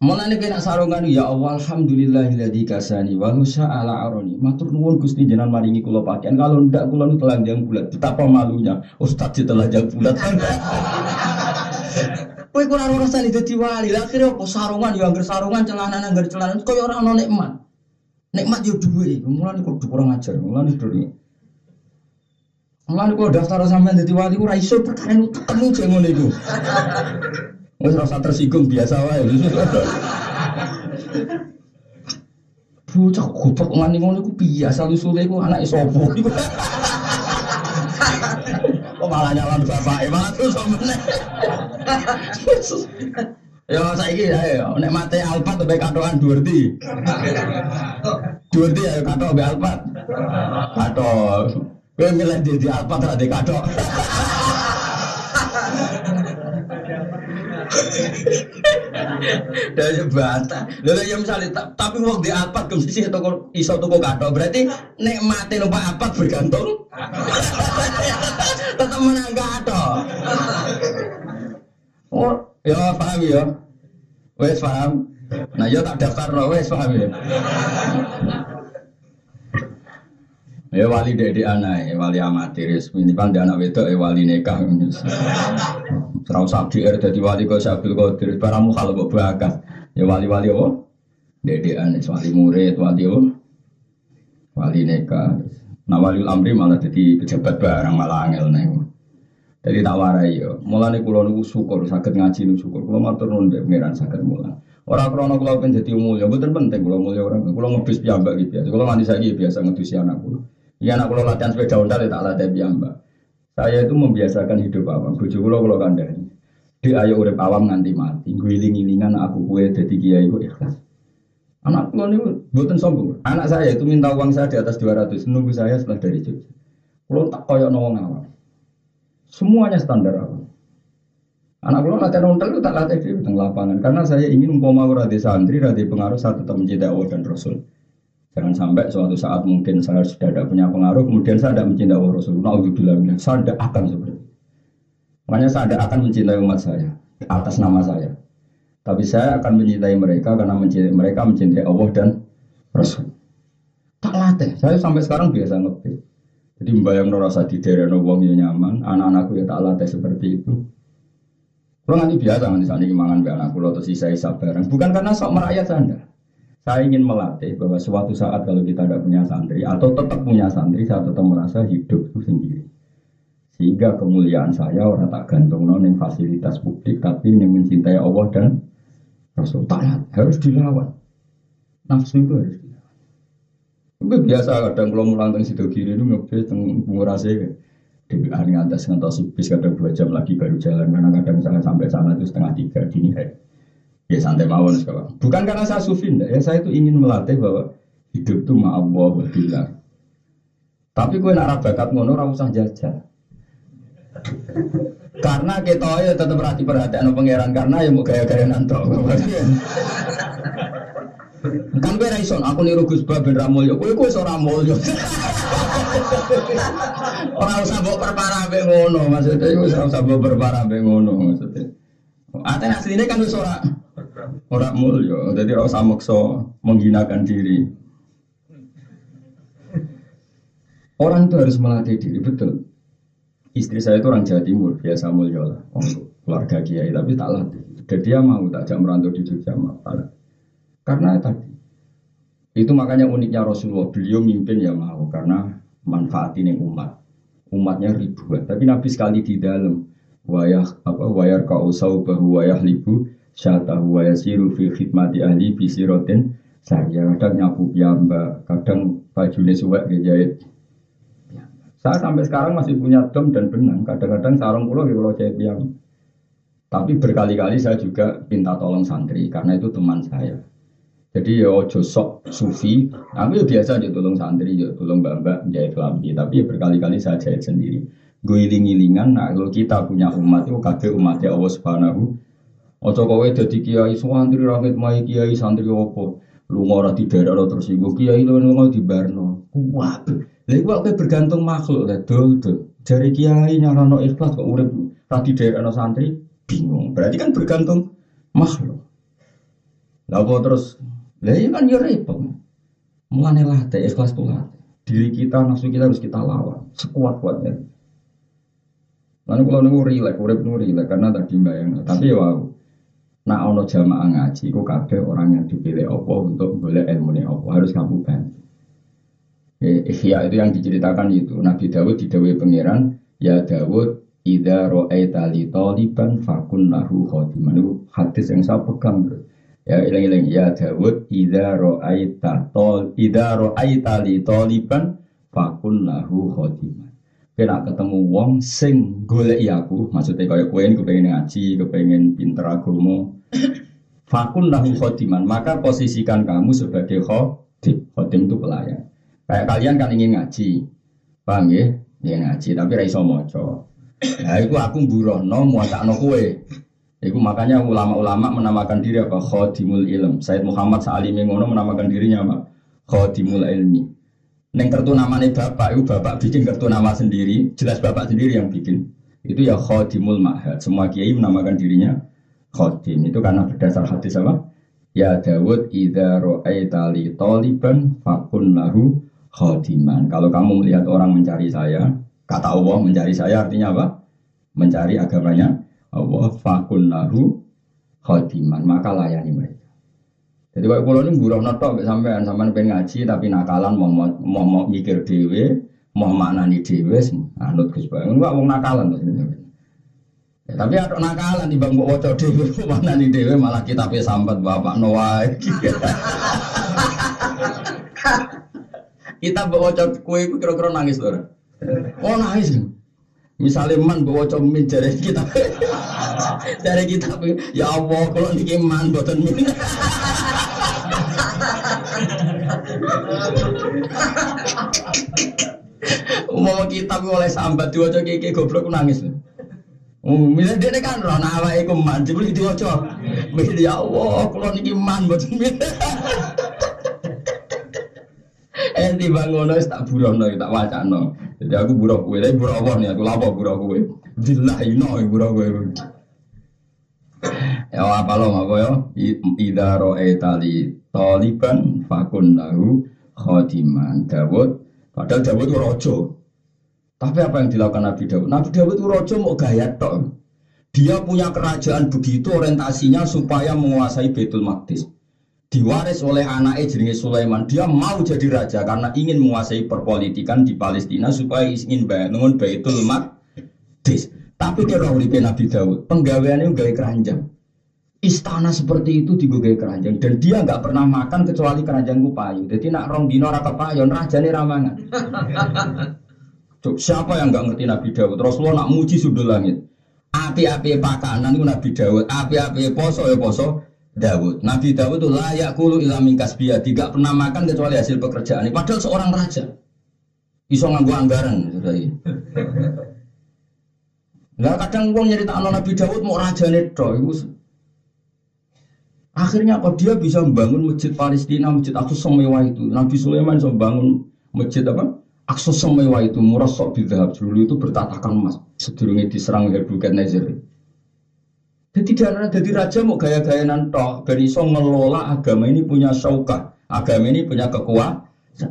Mana nih kena sarungan ya Allah alhamdulillahilladzi kasani wa ala aroni. Matur nuwun Gusti jenengan maringi kula pakaian. Kalau ndak kula nu telanjang bulat. Betapa malunya Ustaz telanjang bulat. Kowe kurang urusan itu wali. Lah akhirnya apa sarungan ya anggar sarungan celana anggar celana koyo ora ono nikmat. Nikmat yo duwe. Mulane kok kurang ajar. Mulane dulu. Mulane kok daftar sampean dadi wali ora iso perkara itu ketemu jek ngono iku. Wis rasa tersinggung biasa wae. Bocah goblok ngene ngono iku biasa lusule iku anake sapa iku. Kok malah nyalon bapake malah terus meneh. Ya saiki ya nek mate Alpat mbek katokan Durti. Durti ya katok mbek Alpat. Katok. Kowe milih di di apa tak di kadok. Dari bantah. Lalu ya misalnya tapi mau di apa ke sisi toko iso toko kadok berarti nek mati numpak apa bergantung. Tetap menang kadok. Oh, ya paham ya. Wes paham. Nah, ya tak daftar lo wes paham ya. Ya wali dede anak, ya wali amatir, ini kan anak wedok, ya wali nikah. Serau sabdi er jadi wali kau sabil kau diri, paramu kalau kau bakat. Ya wali-wali apa? Dede anak, wali murid, wali apa? Wali nikah. Nah wali amri malah jadi pejabat barang malah angel nih. Jadi tak warai yo. Mulane kula niku syukur saged ngaji niku syukur. Kula matur nuwun pangeran saged mulang. Ora krana kula pengen dadi mulya, mboten penting kula mulya ora. Kula ngedus piyambak iki biasa. Kula nganti saiki biasa ngedusi anak kula. Iya anak latihan sepeda ya tak latih piyambak. Saya itu membiasakan hidup awam. Bojo kula kula kandhani. Di ayo urip awam nganti mati. Guling-gilingan aku kue dadi kiai kok ikhlas. Anak kula niku mboten sombong. Anak saya itu minta uang saya di atas 200 nunggu saya setelah dari Jogja. Kula tak koyo wong awam. Semuanya standar awam. Anak kula latihan ontel itu tak latih di lapangan karena saya ingin umpama ora di santri, ora di pengaruh saya tetap mencintai Allah dan Rasul. Jangan sampai suatu saat mungkin saya sudah tidak punya pengaruh, kemudian saya tidak mencintai Allah Rasul. Nah, saya tidak akan seperti itu. Makanya saya tidak akan mencintai umat saya atas nama saya. Tapi saya akan mencintai mereka karena mencintai mereka mencintai Allah dan Rasul. Tak latih. Saya sampai sekarang biasa ngerti. Jadi membayang rasa di daerah wong yang nyaman, anak-anakku ya tak latih seperti itu. Kalau nanti biasa nanti sana be anakku atau sisa-sisa barang. Bukan karena sok merayat anda. Saya ingin melatih bahwa suatu saat kalau kita tidak punya santri atau tetap punya santri, saya tetap merasa hidup itu sendiri. Sehingga kemuliaan saya orang tak gantung non fasilitas publik, tapi yang mencintai Allah dan Rasul taat harus dilawan. Nafsu itu harus dilawan. Itu biasa kadang kalau mulang tentang situ kiri itu ngebet tentang pengurasnya di hari atas ngantos bis kadang dua jam lagi baru jalan. Karena kadang misalnya sampai sana itu setengah tiga dini hari ya santai mawon sekarang bukan karena saya sufi ya saya itu ingin melatih bahwa hidup itu ma'allah wa tapi gue nak bakat ngono ora usah jajal. Karena kita ya tetap perhati perhatian pangeran karena ya mau gaya-gaya nanto kan gue raison aku niru Gus Ba ben Ramulyo kowe kowe ora mulya ora usah mbok perparah mbek maksudnya iku ora usah mbok perparah mbek maksudnya. Ate asline kan wis ora ora mulya dadi ora usah maksa menghinakan diri. Orang itu harus melatih diri betul. Istri saya itu orang Jawa Timur, biasa mulia lah, keluarga kiai, tapi tak latih. Dan dia mau tak jam merantau di Jogja, mau karena tadi itu makanya uniknya Rasulullah beliau mimpin ya mau karena manfaat ini umat. Umatnya ribuan. Tapi Nabi sekali di dalam wayah apa wayar kau bahu wayah libu syatahu wayah siru fi khidmati ahli bisirotin saya kadang nyapu mbak kadang baju suwek dijahit saya sampai sekarang masih punya dom dan benang. Kadang-kadang sarung pulau di pulau jahit yang tapi berkali-kali saya juga minta tolong santri karena itu teman saya jadi ya ojo sok sufi, aku ya biasa aja tolong santri, ya tolong mbak-mbak menjahit kelambi, tapi ya berkali-kali saya jahit sendiri. Gue iling-ilingan, nah kalau kita punya umat itu kabeh umatnya Allah Subhanahu. Ojo kowe dadi kiai santri rakit mai kiai santri opo. Lu ora di daerah tersinggung kiai lu mau di Barno. Kuat. Lha iku bergantung makhluk lah dol dol. Jari kiai nyarano ikhlas kok urip ra di daerah santri bingung. Berarti kan bergantung makhluk. Lah terus lah iya kan ya repot. Mulane latih ikhlas latih. Diri kita, nafsu kita harus kita lawan sekuat kuatnya. Lalu kalau nunggu rilek, urip nunggu rilek karena tadi bayang. Tapi ya wow, nak ono jamaah ngaji, kok kabeh orang yang dipilih opo untuk boleh ilmu nih opo harus kamu bantu. Ikhya itu yang diceritakan itu Nabi Dawud didawai pangeran ya Dawud Ida ro'aita li taliban fakun lahu khodiman Itu hadis yang saya pegang terus Ya ilang-ilang ya Dawud idza ra'aita tol idza ra'aita li taliban fakun lahu khodiman. Kena ketemu wong sing golek aku, maksudnya kaya ini kepengen ngaji, kepengen pinter agama. fakun lahu khodiman, maka posisikan kamu sebagai khodim. Khodim itu pelayan. Kayak kalian kan ingin ngaji, Paham ya? Ya ngaji tapi ra iso maca. Nah, iku aku mburono muacakno kowe. Iku makanya ulama-ulama menamakan diri apa? Khadimul ilm. Said Muhammad Sa'alimi ngono menamakan dirinya apa? Khadimul ilmi. Neng kartu namanya bapak, itu bapak bikin kartu nama sendiri, jelas bapak sendiri yang bikin. Itu ya khadimul ma'had. Semua kiai menamakan dirinya khadim. Itu karena berdasar hadis apa? Ya Dawud idza ra'aita li taliban fakun lahu khadiman. Kalau kamu melihat orang mencari saya, kata Allah mencari saya artinya apa? Mencari agamanya Allah fakun lahu khadiman. Maka layani mereka. Jadi kalau pulau ini buruh noto sampean sampean pengen ngaji tapi nakalan mau mau, mau, mau mikir dewe, mau maknani dewe, anut Gus Bayu. Enggak mau nakalan. Ya, tapi ada nakalan di bang wocok dewe, mana nih dewe malah kita pe sambat bapak Noah. kita wocok kue kira-kira nangis loh. Oh nangis. Misalnya man bawa min kita, dari kita ya Allah kalau niki man buatan min. Mau kita oleh sambat diwaca kiki goblok nangis. Oh, milih dia kan roh nawa iku man jebul diwaca. Ya Allah, kula niki man milih. Eh di bangono tak burono tak wacano. Jadi aku buruh kowe, tapi buruh Allah nih aku lapo buruh kowe. Dilahi no buruh kowe. Ya apa lo apa ya? Ida roe tali taliban fakun lahu khodiman Dawud. Padahal Dawud itu rojo. Tapi apa yang dilakukan Nabi Dawud? Nabi Dawud itu rojo mau gaya tok. Dia punya kerajaan begitu orientasinya supaya menguasai Betul Maqdis. Diwaris oleh anaknya jenenge Sulaiman. Dia mau jadi raja karena ingin menguasai perpolitikan di Palestina supaya ingin bangun Baitul Maqdis. Tapi kira uripe Nabi Dawud, penggaweannya gawe keranjang. Istana seperti itu digogai keranjang dan dia nggak pernah makan kecuali keranjang payu. Jadi nak rong dino raka payon raja nih ramangan. Siapa yang nggak ngerti Nabi Dawud? Rasulullah nak muji sudul langit. Api-api pakanan itu Nabi Dawud, api-api poso ya poso Dawud. Nabi Dawud itu layak kulu ilamin kasbiyah, tidak pernah makan kecuali hasil pekerjaan. Padahal seorang raja. Iso nganggu anggaran. Lah kadang wong nyerita Nabi Dawud mau raja neto, Akhirnya apa dia bisa membangun masjid Palestina, masjid Aqsa semewah itu. Nabi Sulaiman bisa membangun masjid apa? Aqsa semewah itu murah sok bidhab dulu itu bertatakan emas. Sedurungnya diserang Nebuchadnezzar. Jadi ada jadi raja mau gaya-gaya nanto, dari so ngelola agama ini punya syaukah, agama ini punya kekuatan.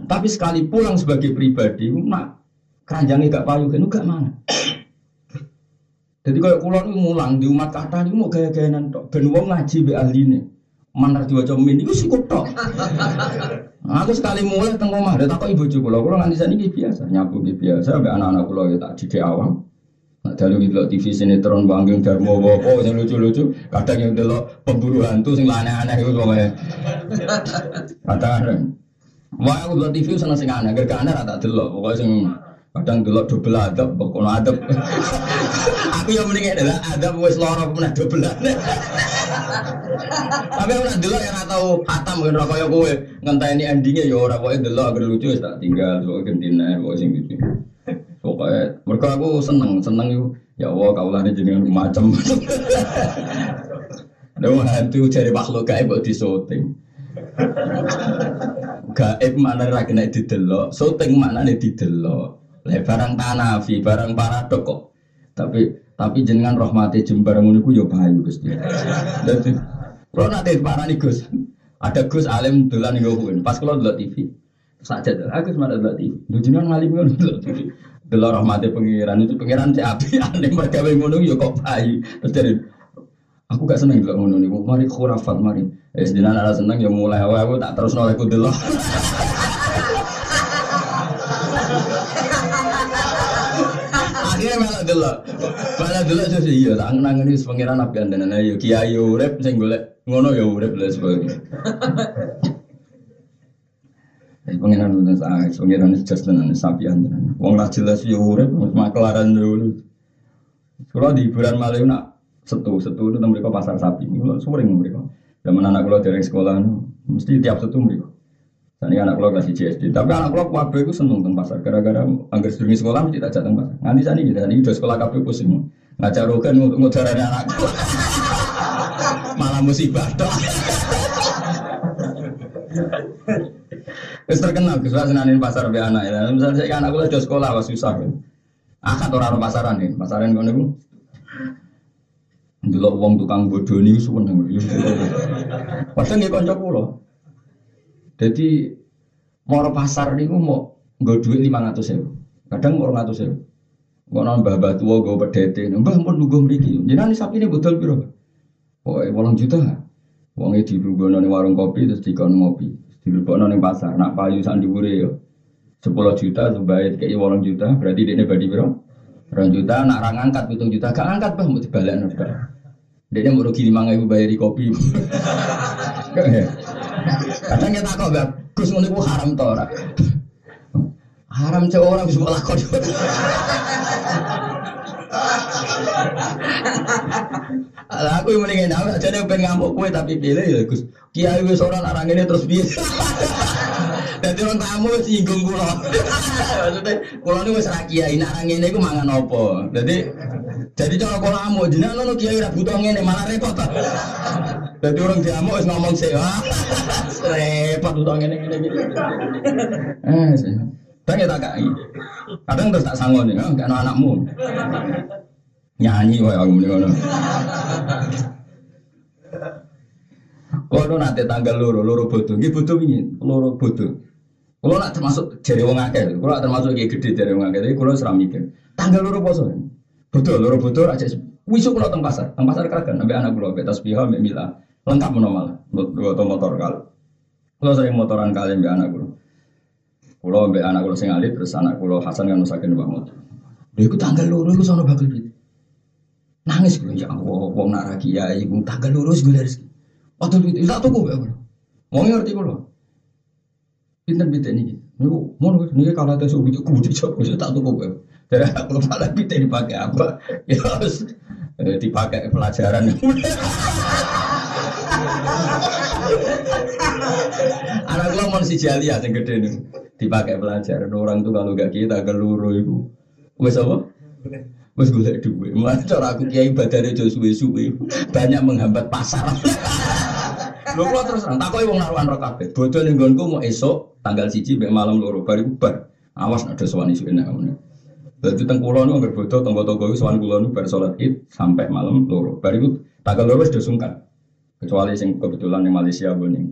Tapi sekali pulang sebagai pribadi, nak keranjangnya gak payu kan, gak mana. Jadi kalau kulon mulang di umat kata ini mau gaya-gaya nanto, ben wong ngaji be ahli nih. Mana diwaca min itu tok. Aku sekali mulai teng omah, ada takut ibu cukup kula nanti sana ini biasa, nyapu biasa, sampai anak-anak kula ya tak didik awam. Nah, dalu gitu TV sinetron Banggeng Darmo Wopo yang lucu-lucu, kadang yang delok pemburu hantu sing aneh-aneh itu pokoknya. Kadang Wah, aku delok TV seneng sing aneh, gak aneh tak delok, pokoknya sing kadang delok double adab, pokoknya adab. aku yang mending adalah adab wis lorok pernah double Tapi aku nak delok yang tahu hatam kan rokok ya kowe. Ngenteni endingnya ya ora pokoke delok agar lucu wis tak tinggal. Pokoke gentine pokoke sing gitu. Pokoknya mereka aku seneng seneng yuk ya Allah ini jenengan macam. Dewa hantu cari makhluk gaib buat disoting. Gaib mana ra kena didelok, syuting mana nih didelok. Le barang tanafi, barang paradok kok. Tapi tapi jenengan rahmati jembar ngono iku ya Gusti. Dadi kalau nanti nih Gus, ada Gus alim dolan ngomongin. Pas kalau delok TV, saja tuh, aku TV. Lu jenengan ngalim TV. Delok rahmati pengiran itu pengiran cek api aneh mereka ngono ya kok bayu. Terus Aku gak seneng delok ngono niku. Mari khurafat mari. Eh jenengan ala seneng ya mulai awal aku tak terus nolak delok. Akhirnya malah delok. Malah delok sih iya tak nangani pangeran nabi andanan ayo kiai urip sing golek ngono ya urip lha sebagainya. Pengiran udah sah, pengiran itu just tenan sapi andanan. Wong lah jelas ya urip maklaran dulu. Kalau di hiburan malam nak setu setu itu mereka pasar sapi. Kalau sering mereka. Zaman anak kalau dari sekolah mesti tiap setu mereka. Tadi anak kulo kasih CSD, tapi anak kulo kabeh itu seneng tentang pasar. Gara-gara anggar sedurunge sekolah mesti tak jateng pasar. Nganti sani ini udah sekolah kabeh pusing. Ngajar rogan ngudarane anakku. Malah musibah dok. Wis terkenal Gus senanin pasar be anak ya. Misalnya saya anak kulo udah sekolah was susah. Akad orang pasaran nih, pasaran kono niku. Dulu uang tukang bodoh ini seneng. Padahal nggih kanca kula. Jadi mau pasar niku mau nggo ratus ribu. Kadang mau ratus ribu. Kok nambah mbah tua gue pedete. Mbah pun nunggu mriki. Jenengan ini betul piro? Oh, wolong juta. Wong di ning warung kopi terus dikon ngopi. Dilebokno ning pasar. Nak payu sak dhuwure yo. 10 juta sebaik kayak wolong juta berarti dia badi piro? Rong juta, nak orang angkat pitung juta, gak angkat bah mau dibalik nafkah. Dia mau rugi lima ribu bayari kopi. Kadang kita kok gak Gus ngono iku haram to ora? Haram cewek orang bisa lakon. Aku yang mendingin aku aja nih pengen ngamuk kue tapi pilih ya Gus. Kiai wis ora orang ini terus biasa. Dadi orang tamu singgung kula. Maksudnya kula niku wis ra kiai nak ngene iku mangan apa. Jadi jadi cara kula amuk jenengan ngono kiai ra butuh ngene malah repot. Jadi orang diamuk wis ngomong sih. Repot butuh ngene ngene iki. Eh sih. Tapi tak. Kadang terus tak sanggup nih, kan anakmu. Nyanyi wae aku muni ngono. Kalau nanti tanggal loro, loro bodoh, gitu bodoh ini, loro bodoh. Kalau nak termasuk jari wong akeh, nak termasuk kayak gede jari wong akeh, tapi kalau seram mikir. Tanggal loro poso. Betul, loro betul aja. Wisuk kalau teng pasar, teng pasar keragan, sampai anak kulo, betas tasbih, ambek mila, lengkap menormal, atau motor kal. Kalau sering motoran kalian ambek anak kulo. Kulo ambek anak kulo sing alit, terus anak kulo Hasan kan nusakin mbak motor. Dia ikut tanggal loro, itu sono bakal. Nangis kulo ya Allah, wong nak ya, ibu tanggal loro gue dari Waktu itu, tak tuku ya. Mau ngerti kulo. Pinter pinter ini. Niku mau nih kalau ada suhu itu kudu kudu tak tuh kok. Jadi aku malah pinter dipakai apa? Ya harus eh, dipakai pelajaran. Anak gua mau si jali ya yang gede nih dipakai pelajaran orang tuh kalau gak kita keluru itu. Wes apa? Wes gue duit. Mana cara aku kiai badane jo suwe-suwe banyak menghambat pasar. Lho kula terus nang takoki wong naruhan ro kabeh. Bodho ning nggonku mau esuk tanggal siji mek malam loro bari bubar. Awas ada sowan isu enak ngene. Dadi teng kula nu anggere bodho tangga-tangga iku sowan kula nu bar salat Id sampai malam loro. Bari tanggal loro wis sungkan. Kecuali sing kebetulan di Malaysia boning.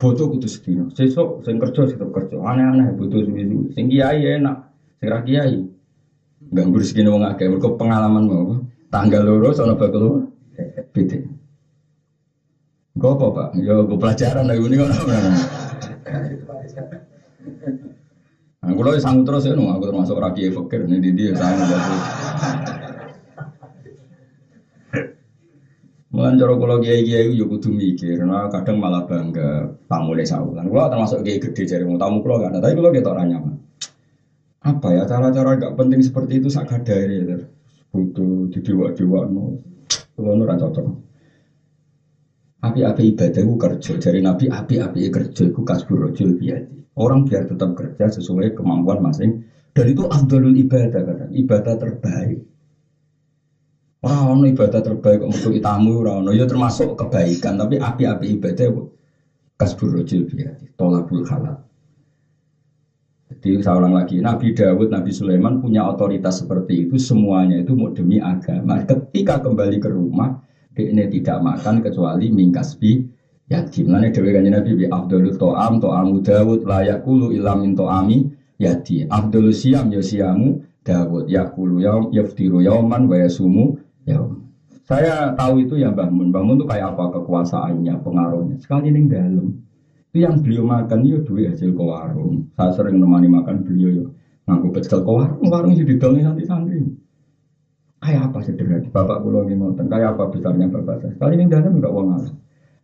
Bodoh kudu sedino. Sesuk sing kerja tetep kerja. Aneh-aneh bodoh suwi-suwi. Sing kiai enak, sing ra kiai. Ganggu rezeki wong akeh. Mergo pengalaman mau. Tanggal loro sono bakal beda. Gue apa pak? Ya gue pelajaran lagi ini kan. Nah, kalau sanggup terus ya, aku termasuk rakyat fakir nih di dia sama Mulan cara kalau kiai kiai itu kudu mikir, nah kadang malah bangga tamu les saulan. Kalau termasuk kiai gede jadi mau tamu kalau gak ada, tapi kalau kita orang nyaman. Apa ya cara-cara gak penting seperti itu sak dari ya, butuh di dewa dewa no, kalau nurut cocok. Api-api ibadah itu kerja. Dari Nabi api-api kerja itu kasbur rojul biadi. Orang biar tetap kerja sesuai kemampuan masing. Dan itu abdulul ibadah karena ibadah terbaik. Orang ibadah terbaik untuk itamu orang ya termasuk kebaikan tapi api-api ibadah kasbur rojul biadi. Tolabul halal. Jadi saya ulang lagi, Nabi Dawud, Nabi Sulaiman punya otoritas seperti itu, semuanya itu mau demi agama. Ketika kembali ke rumah, ini tidak makan kecuali mingkasbi yatim. Lane dewe kanjeng Nabi bi Abdul to'am to'amu Dawud layak kulu ilam min to'ami yati. Abdul siam ya siamu Dawud yakulu yaum yaftiru yauman wa yasumu yaum. Saya tahu itu ya Mbah Mun. Mbah Mun itu kayak apa kekuasaannya, pengaruhnya. Sekali ini dalam. Itu yang beliau makan ya duit hasil ke warung. Saya sering nemani makan beliau ya. Ngaku pecel ke warung, warung sih didongi santri-santri. Kayak apa sederhana? Bapak pulau ngoten. Kayak apa besarnya bapak saya? Kali ini dalam enggak uang alam.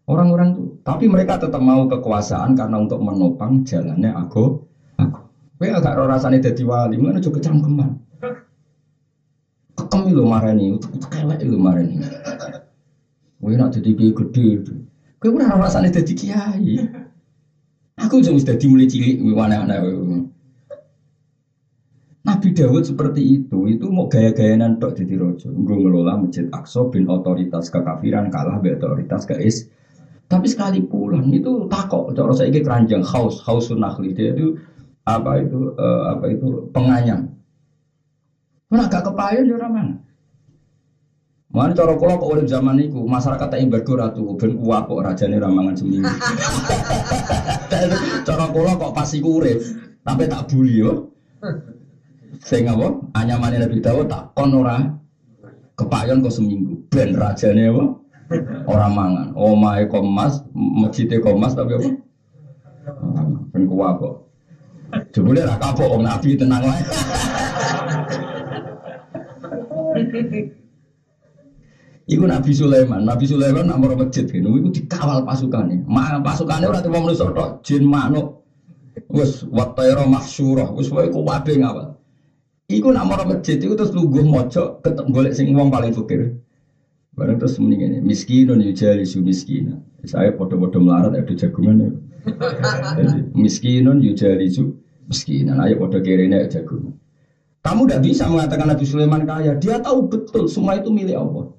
Orang-orang tuh, tapi mereka tetap mau kekuasaan karena untuk menopang jalannya aku. Aku. Kowe agak ora rasane dadi wali, mana juga cangkeman. Kekem lho marani, kelek lho marani. Kowe nak dadi kiai gede. Kowe ora rasane dadi kiai. Aku sudah dimulai cilik mana-mana. Nabi Dawud seperti itu, itu mau gaya-gayanan tok di rojo. Gue ngelola masjid Aqsa bin otoritas kekafiran kalah be otoritas keis. Tapi sekali pulang itu takok, cara saya ini keranjang haus, haus sunahli dia itu apa itu uh, apa itu penganyam. Mana gak kepayon ya mana? Mana cara kula kok urip zaman itu masyarakat tak embargo ratu ben kuat kok rajane ramangan seminggu. cara kula kok pasti urip, tapi tak buli yo. Sing apa? Anyamane Nabi Dawud tak kon ora kepayon kok seminggu. Ben rajane apa? Ora mangan. Omahe komas, masjide komas tapi apa? Ben kuat kok. Jebule ra kapok wong Nabi tenang wae. Iku Nabi Sulaiman, Nabi Sulaiman mau masjid gitu, iku dikawal pasukannya. Ma pasukannya ora cuma manusia tok, jin manuk. Wes wataira mahsyurah, wes wae kuwabe ngawal. Iku mau masjid itu terus lugu mojo ketemu golek sing wong paling fakir. Barang terus mending ini miskinun yujali su miskina. Saya podo-podo melarat ada jagungan ya. miskinun su miskinan. Ayo podo kirine jagungan. Kamu tidak bisa mengatakan Nabi Sulaiman kaya. Dia tahu betul semua itu milik Allah.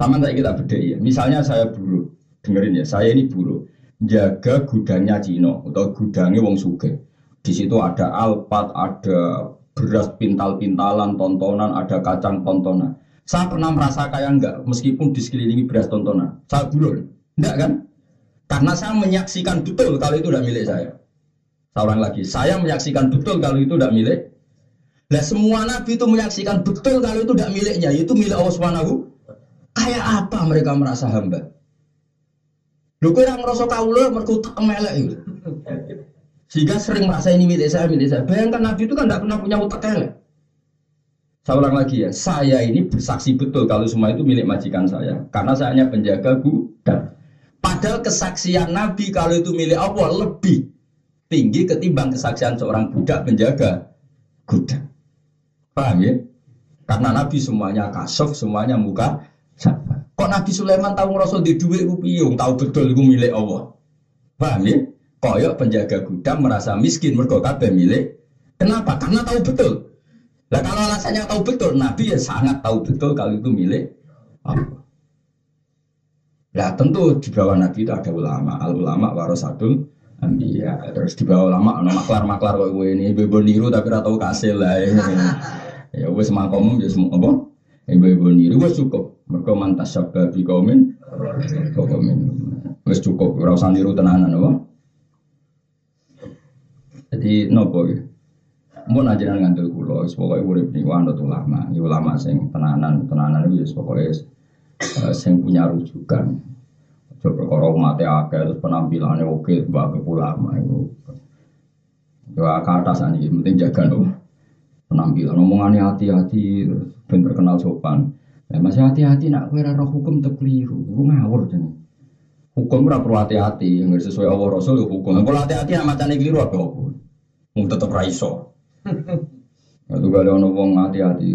Sama tak kita beda ya. Misalnya saya buruh, dengerin ya. Saya ini buruh, jaga gudangnya Cino atau gudangnya Wong Suge. Di situ ada alpat, ada beras pintal-pintalan, tontonan, ada kacang tontonan. Saya pernah merasa kaya enggak, meskipun di sekelilingi beras tontonan. Saya burul, enggak kan? Karena saya menyaksikan betul kalau itu tidak milik saya. Seorang lagi, saya menyaksikan betul kalau itu tidak milik. Nah semua nabi itu menyaksikan betul kalau itu tidak miliknya, itu milik Allah Subhanahu. Kayak apa mereka merasa hamba? Lu kira ngerasa kaula mergo tak melek itu. Sehingga sering merasa ini milik saya, milik saya. Bayangkan Nabi itu kan tidak pernah punya utak elek. Saya ulang lagi ya, saya ini bersaksi betul kalau semua itu milik majikan saya. Karena saya hanya penjaga gudang. Padahal kesaksian Nabi kalau itu milik Allah lebih tinggi ketimbang kesaksian seorang budak penjaga gudang. Paham ya? Karena Nabi semuanya kasuf, semuanya muka Kok Nabi Sulaiman tahu ngerasa di duit piung, tahu betul itu milik Allah. Paham ya? koyok penjaga gudang merasa miskin mergo kabeh milik. Kenapa? Karena tahu betul. Lah kalau alasannya tahu betul, Nabi ya sangat tahu betul kalau itu milik Allah. Lah tentu di bawah Nabi itu ada ulama, al ulama warasatul anbiya. Terus di bawah ulama ana maklar-maklar kok gue ini ibu niru tapi ora tau kasil lah. Ya wis makom ya semua apa? Ibu-ibu niru wis cukup. Mergo mantas sabab bi kaumin. Kaumin. Wis cukup ora usah niru tenanan apa? Jadi nopo ya. Mau najiran ngantul kulo, pokoknya urip nih wanut ulama, ya ulama sing tenanan, tenanan itu ya pokoknya uh, sing punya rujukan. Coba kalau mati akeh terus penampilannya oke, sebagai ulama itu. Ya ke atas ini, penting jaga nopo penampilan, omongannya hati-hati, ben terkenal sopan. Ya, masih hati-hati nak kue roh hukum terkeliru, gue ngawur jadi. Hukum ora perlu hati-hati, yang sesuai Allah Rasul ya hukum. Kalau hati-hati nak macam keliru apa apa. Mau tetap raiso. Itu gak ada orang hati-hati.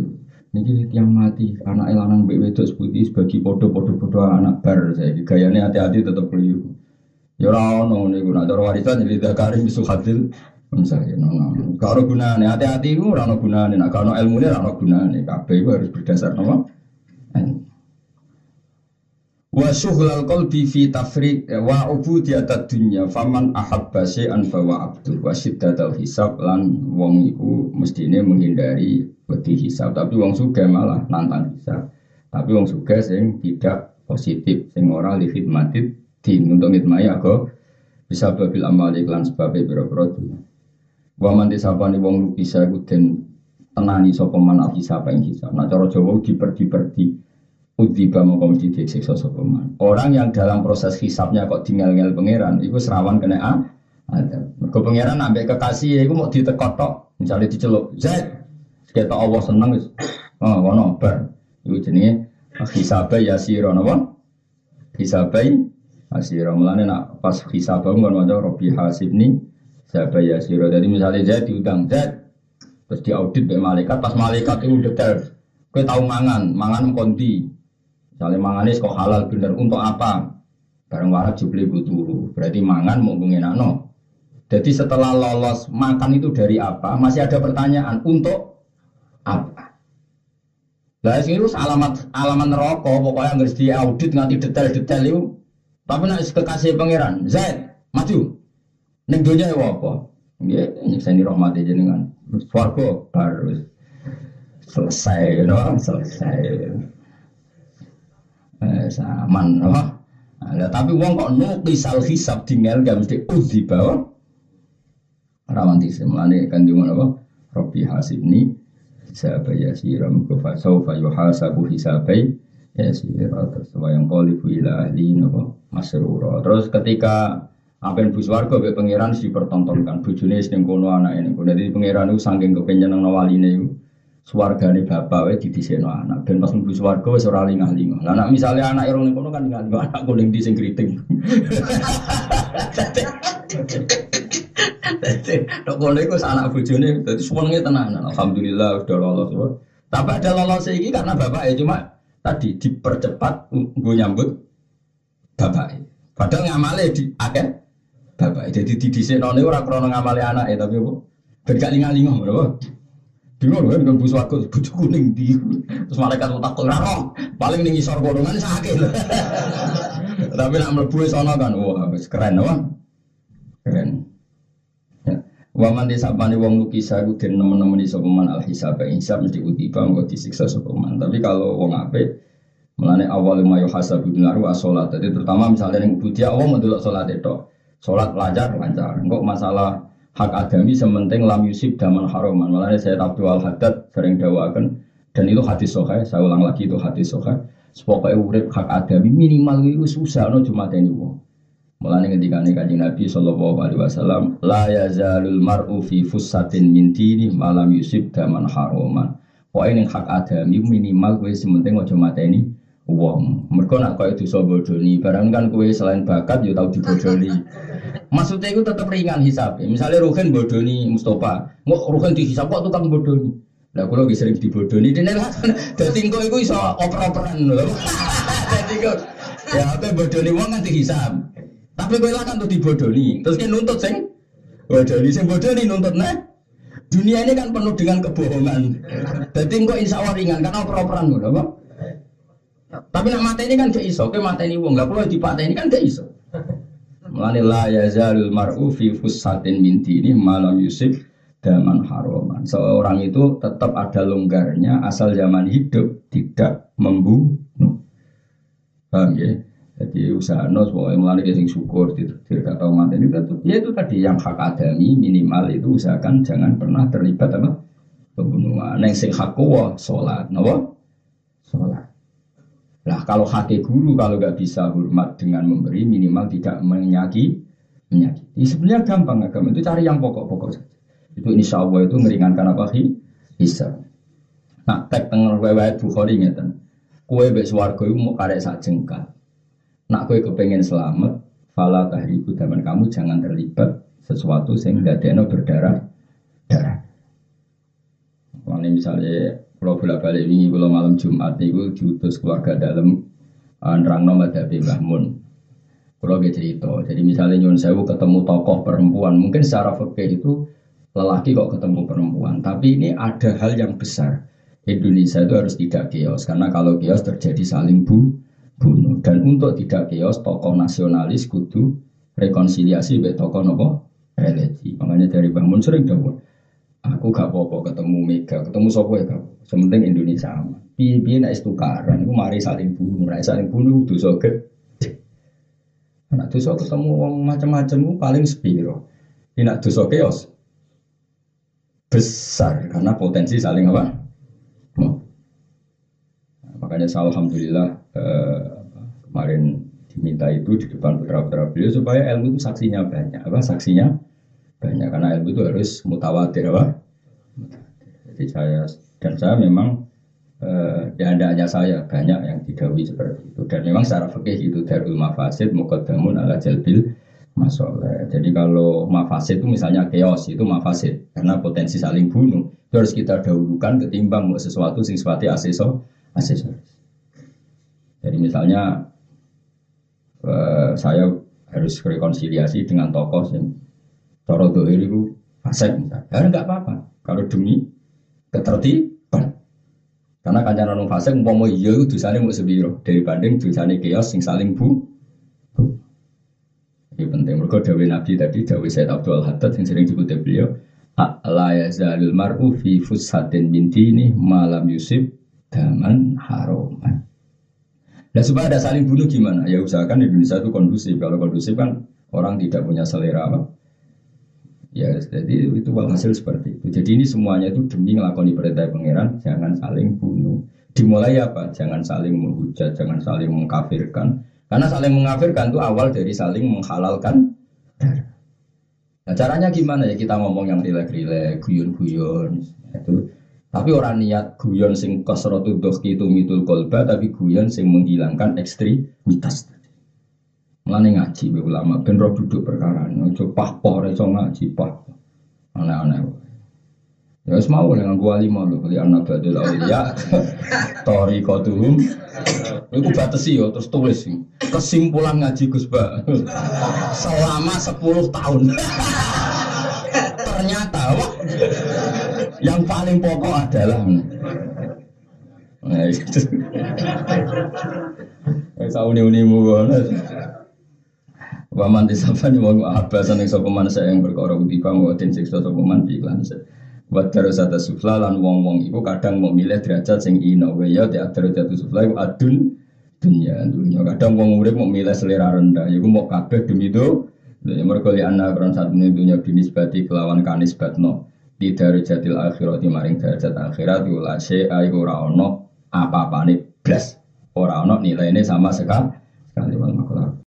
Niki tiang mati, anak elanang mbek wedok seputih sebagai podo-podo-podo anak bar saya. Gayanya hati-hati tetap keliru. Ya ora ono niku nak cara warisan jadi dakari misu hadil. Misalnya, no, no. Kalau gunane hati-hati itu ora ono gunane. Nah, kalau ilmu ini ora ono gunane. Kabeh itu harus berdasar nama. Wa syughlal qalbi fi tafriq wa ubudiyat dunya faman ahabba syai'an fa wa abdu wa syiddatal hisab lan wong iku mestine menghindari wedi hisab tapi wong sugih malah nantang hisab tapi wong sugih sing tidak positif sing ora li khidmatit din untuk ngitmai aku bisa babil amal iklan sebab biro-biro dunya wa man disapani wong bisa iku den tenani sapa man hisab ing hisab nah cara Jawa diperdi-perdi Udiba mongko mesti disiksa sapa Orang yang dalam proses hisapnya kok tinggal-tinggal pangeran, itu serawan kena a. Ada. Mergo pangeran ambek kekasih iku mau ditekot tok, misalnya diceluk, "Zaid." Kita Allah seneng wis. Oh, ngono bar. Iku jenenge hisabe yasira napa? Hisabe yasira. Mulane nak pas hisabe ngono maca Rabbi hasibni hisabe yasira. Jadi misalnya Zaid diundang, Zaid terus diaudit be malaikat, pas malaikat itu detail. Kowe tahu mangan, mangan kondi, Misalnya manganis kok halal bener untuk apa? Bareng warak jubli turu. Berarti mangan mau no. Jadi setelah lolos makan itu dari apa? Masih ada pertanyaan untuk apa? Lah sing alamat alamat rokok pokoknya harus diaudit nganti detail-detail itu. Tapi nak kekasih pangeran, Zaid, maju. Ning donya ya apa? Nggih, nyekseni rahmat jenengan. Swarga baru selesai, know? selesai. Eh, saman, no? Nah, tapi wong kok nukisal hisab tinggal gak mesti uzi bawah rawanti semlane kan ngono apa Rabbi hasibni hisaba yasiram kufa saufa yuhasabu hisabai yasira terus yang qalibu ila ahli napa masrura terus ketika apa yang bus warga be pangeran dipertontonkan bojone sing kono anak ini jadi pangeran itu saking kepengen nang waline itu swargane bapak wae didhisikno anak ben pas mlebu swarga wis ora lingah-lingah. Lah nek misale anak irung ning kono kan lingah-lingah anak kuning di sing kriting. Dadi tok kono iku anak bojone dadi senenge tenan. Alhamdulillah udah lolos. Tapi ada lolos iki karena bapak ya cuma tadi dipercepat nggo nyambut bapak. Padahal ngamale di akeh bapak. Jadi didhisikno ora krana ngamale anake tapi apa? Ben gak lingah-lingah, bro. Bingung kan dengan busu aku, buju kuning di. Terus malaikat mau takut raro, paling ngisor golongan sakit. Tapi nak melebu sana kan, wah keren, wah keren. Ya. Waman desa pani wong lukisa iku den nemen-nemen iso peman al hisab hisab mesti utiba engko disiksa sapa Tapi kalau wong apik melane awal ma yo hasab binaru salat. Jadi terutama misalnya ning budi awak mendelok salat itu. Salat lancar lancar. Engko masalah hak adami sementing lam yusib daman haroman. Malah saya Abdul Al Haddad sering dawakan dan itu hadis soha. Saya ulang lagi itu hadis soha. Sepokoknya urip hak adami minimal itu susah no cuma teni wong. Mulane ketika nih kaji Nabi Shallallahu Alaihi Wasallam, la yazalul mar'u fi fusatin min malam yusib daman haroman. Pokoknya hak adami minimal gue sementing ojo mateni wong. Mereka nak kau itu so bodoni, barang kan kue selain bakat yo tahu dibodoni. Maksudnya itu tetap ringan hisap. Misalnya Ruhin bodoni Mustafa, nggak Ruhin dihisap kok tukang bodoni. Nah, kalau lagi sering dibodoni, dan jadi kau itu iso oper-operan loh. Jadi kau ya apa bodoni wong kan dihisap. Tapi kau lah kan tuh dibodoni, terus kan nuntut sing bodoni, sing bodoni nuntut nah. Dunia ini kan penuh dengan kebohongan. Jadi kau insya Allah ringan karena oper-operan loh, tapi nak mata ini kan gak iso, ke mata ini wong gak perlu ini kan gak iso. Mulane la yazalul mar'u fi fusatin min ini malam yusuf daman haroman. Seorang itu tetap ada longgarnya asal zaman hidup tidak membunuh. Paham ya? Jadi usaha nos pokoknya mulai sing syukur tidak tahu mati ini tetap ya itu tadi yang hak adami minimal itu usahakan jangan pernah terlibat apa pembunuhan. Neng sing hak kuwa sholat, nawa sholat. Nah kalau hati guru kalau nggak bisa hormat dengan memberi minimal tidak menyaki menyakiti. Sebenarnya gampang agama itu cari yang pokok-pokok saja. Itu insya Allah itu meringankan apa sih? Bisa. Nah tek tengah riwayat Bukhari ngeten. Kue bek swargo itu mau karek sak jengkal. Nak kue kepengen selamat, fala tahriku zaman kamu jangan terlibat sesuatu sehingga deno berdarah darah. Kalau misalnya kalau bolak balik ini kalau malam Jumat itu diutus keluarga dalam uh, nerang nomor dari Bahmun. Kalau dia cerita, jadi misalnya Nyun Sewu ketemu tokoh perempuan, mungkin secara fikih itu lelaki kok ketemu perempuan, tapi ini ada hal yang besar. Indonesia itu harus tidak kios, karena kalau kios terjadi saling bu, bunuh. Dan untuk tidak kios, tokoh nasionalis kudu rekonsiliasi be tokoh nopo religi. Makanya dari Bahmun sering dawuh, aku gak apa-apa ketemu Mega, ketemu sopo ya gak Sementing Indonesia aman. Piye-piye nek tukaran iku mari saling bunuh, nek saling bunuh dosa gede. Nek dosa ketemu wong macam-macam paling sepiro. Nek dosa keos besar karena potensi saling apa? Makanya saya alhamdulillah eh, kemarin diminta itu di depan putra-putra beliau supaya ilmu itu saksinya banyak apa saksinya banyak karena ilmu itu harus mutawatir apa jadi saya dan saya memang eh, ya hanya saya banyak yang didawi seperti itu dan memang secara fikih itu darul mafasid muqaddamun ala jalbil masalah. Jadi kalau mafasid itu misalnya chaos itu mafasid karena potensi saling bunuh itu harus kita dahulukan ketimbang sesuatu sing seperti asesor asesoris. Jadi misalnya eh, saya harus rekonsiliasi dengan tokoh yang Toro dohir itu fasek misalnya. Ya enggak apa-apa. Kalau demi ketertiban. Karena kancaran orang fasek mau iya itu dosanya mau sebiro dibanding dosanya kios sing saling bu. Ini penting. Mereka dawe Nabi tadi, dawe Said Abdul Haddad yang sering dikutip beliau. La yazalul mar'u fi fushatin min dini malam yusib daman haroman. Nah supaya ada saling bunuh gimana? Ya usahakan Indonesia itu kondusif. Kalau kondusif kan orang tidak punya selera apa? Ya, jadi itu walhasil seperti itu. Jadi ini semuanya itu demi melakukan perintah pangeran, jangan saling bunuh. Dimulai apa? Jangan saling menghujat, jangan saling mengkafirkan. Karena saling mengkafirkan itu awal dari saling menghalalkan Nah, caranya gimana ya kita ngomong yang rilek-rilek, guyon-guyon itu. Tapi orang niat guyon sing kasratu dohki itu mitul kolba, tapi guyon sing menghilangkan ekstremitas. Mulane ngaji be ulama ben roh duduk perkara ojo pah-pah ora iso ngaji pah. Aneh-aneh. Ya wis mau dengan gua lima lho kali anak badul auliya. Tori kotuhum. Iku batesi yo terus tulis kesimpulan ngaji Gus Ba. Selama 10 tahun. Ternyata wah, yang paling pokok adalah Nah, itu. Saya uni-unimu banget. Waman disapa nih wong abasan yang sopeman saya yang berkorok di bang watin siksa sopeman di iklan saya. Buat terus ada sufla lan wong wong iku kadang mau milih derajat sing ino ya di derajat sufla adun dunia dunia kadang wong urip mau milih selera rendah iku mau kabeh demi itu. Ya mereka li anak orang saat ini dunia binisbati kelawan kanis batno di darajatil akhirat di maring derajat akhirat iku la syai'a iku ora ono apa-apane blas. Ora ono nilainya sama sekali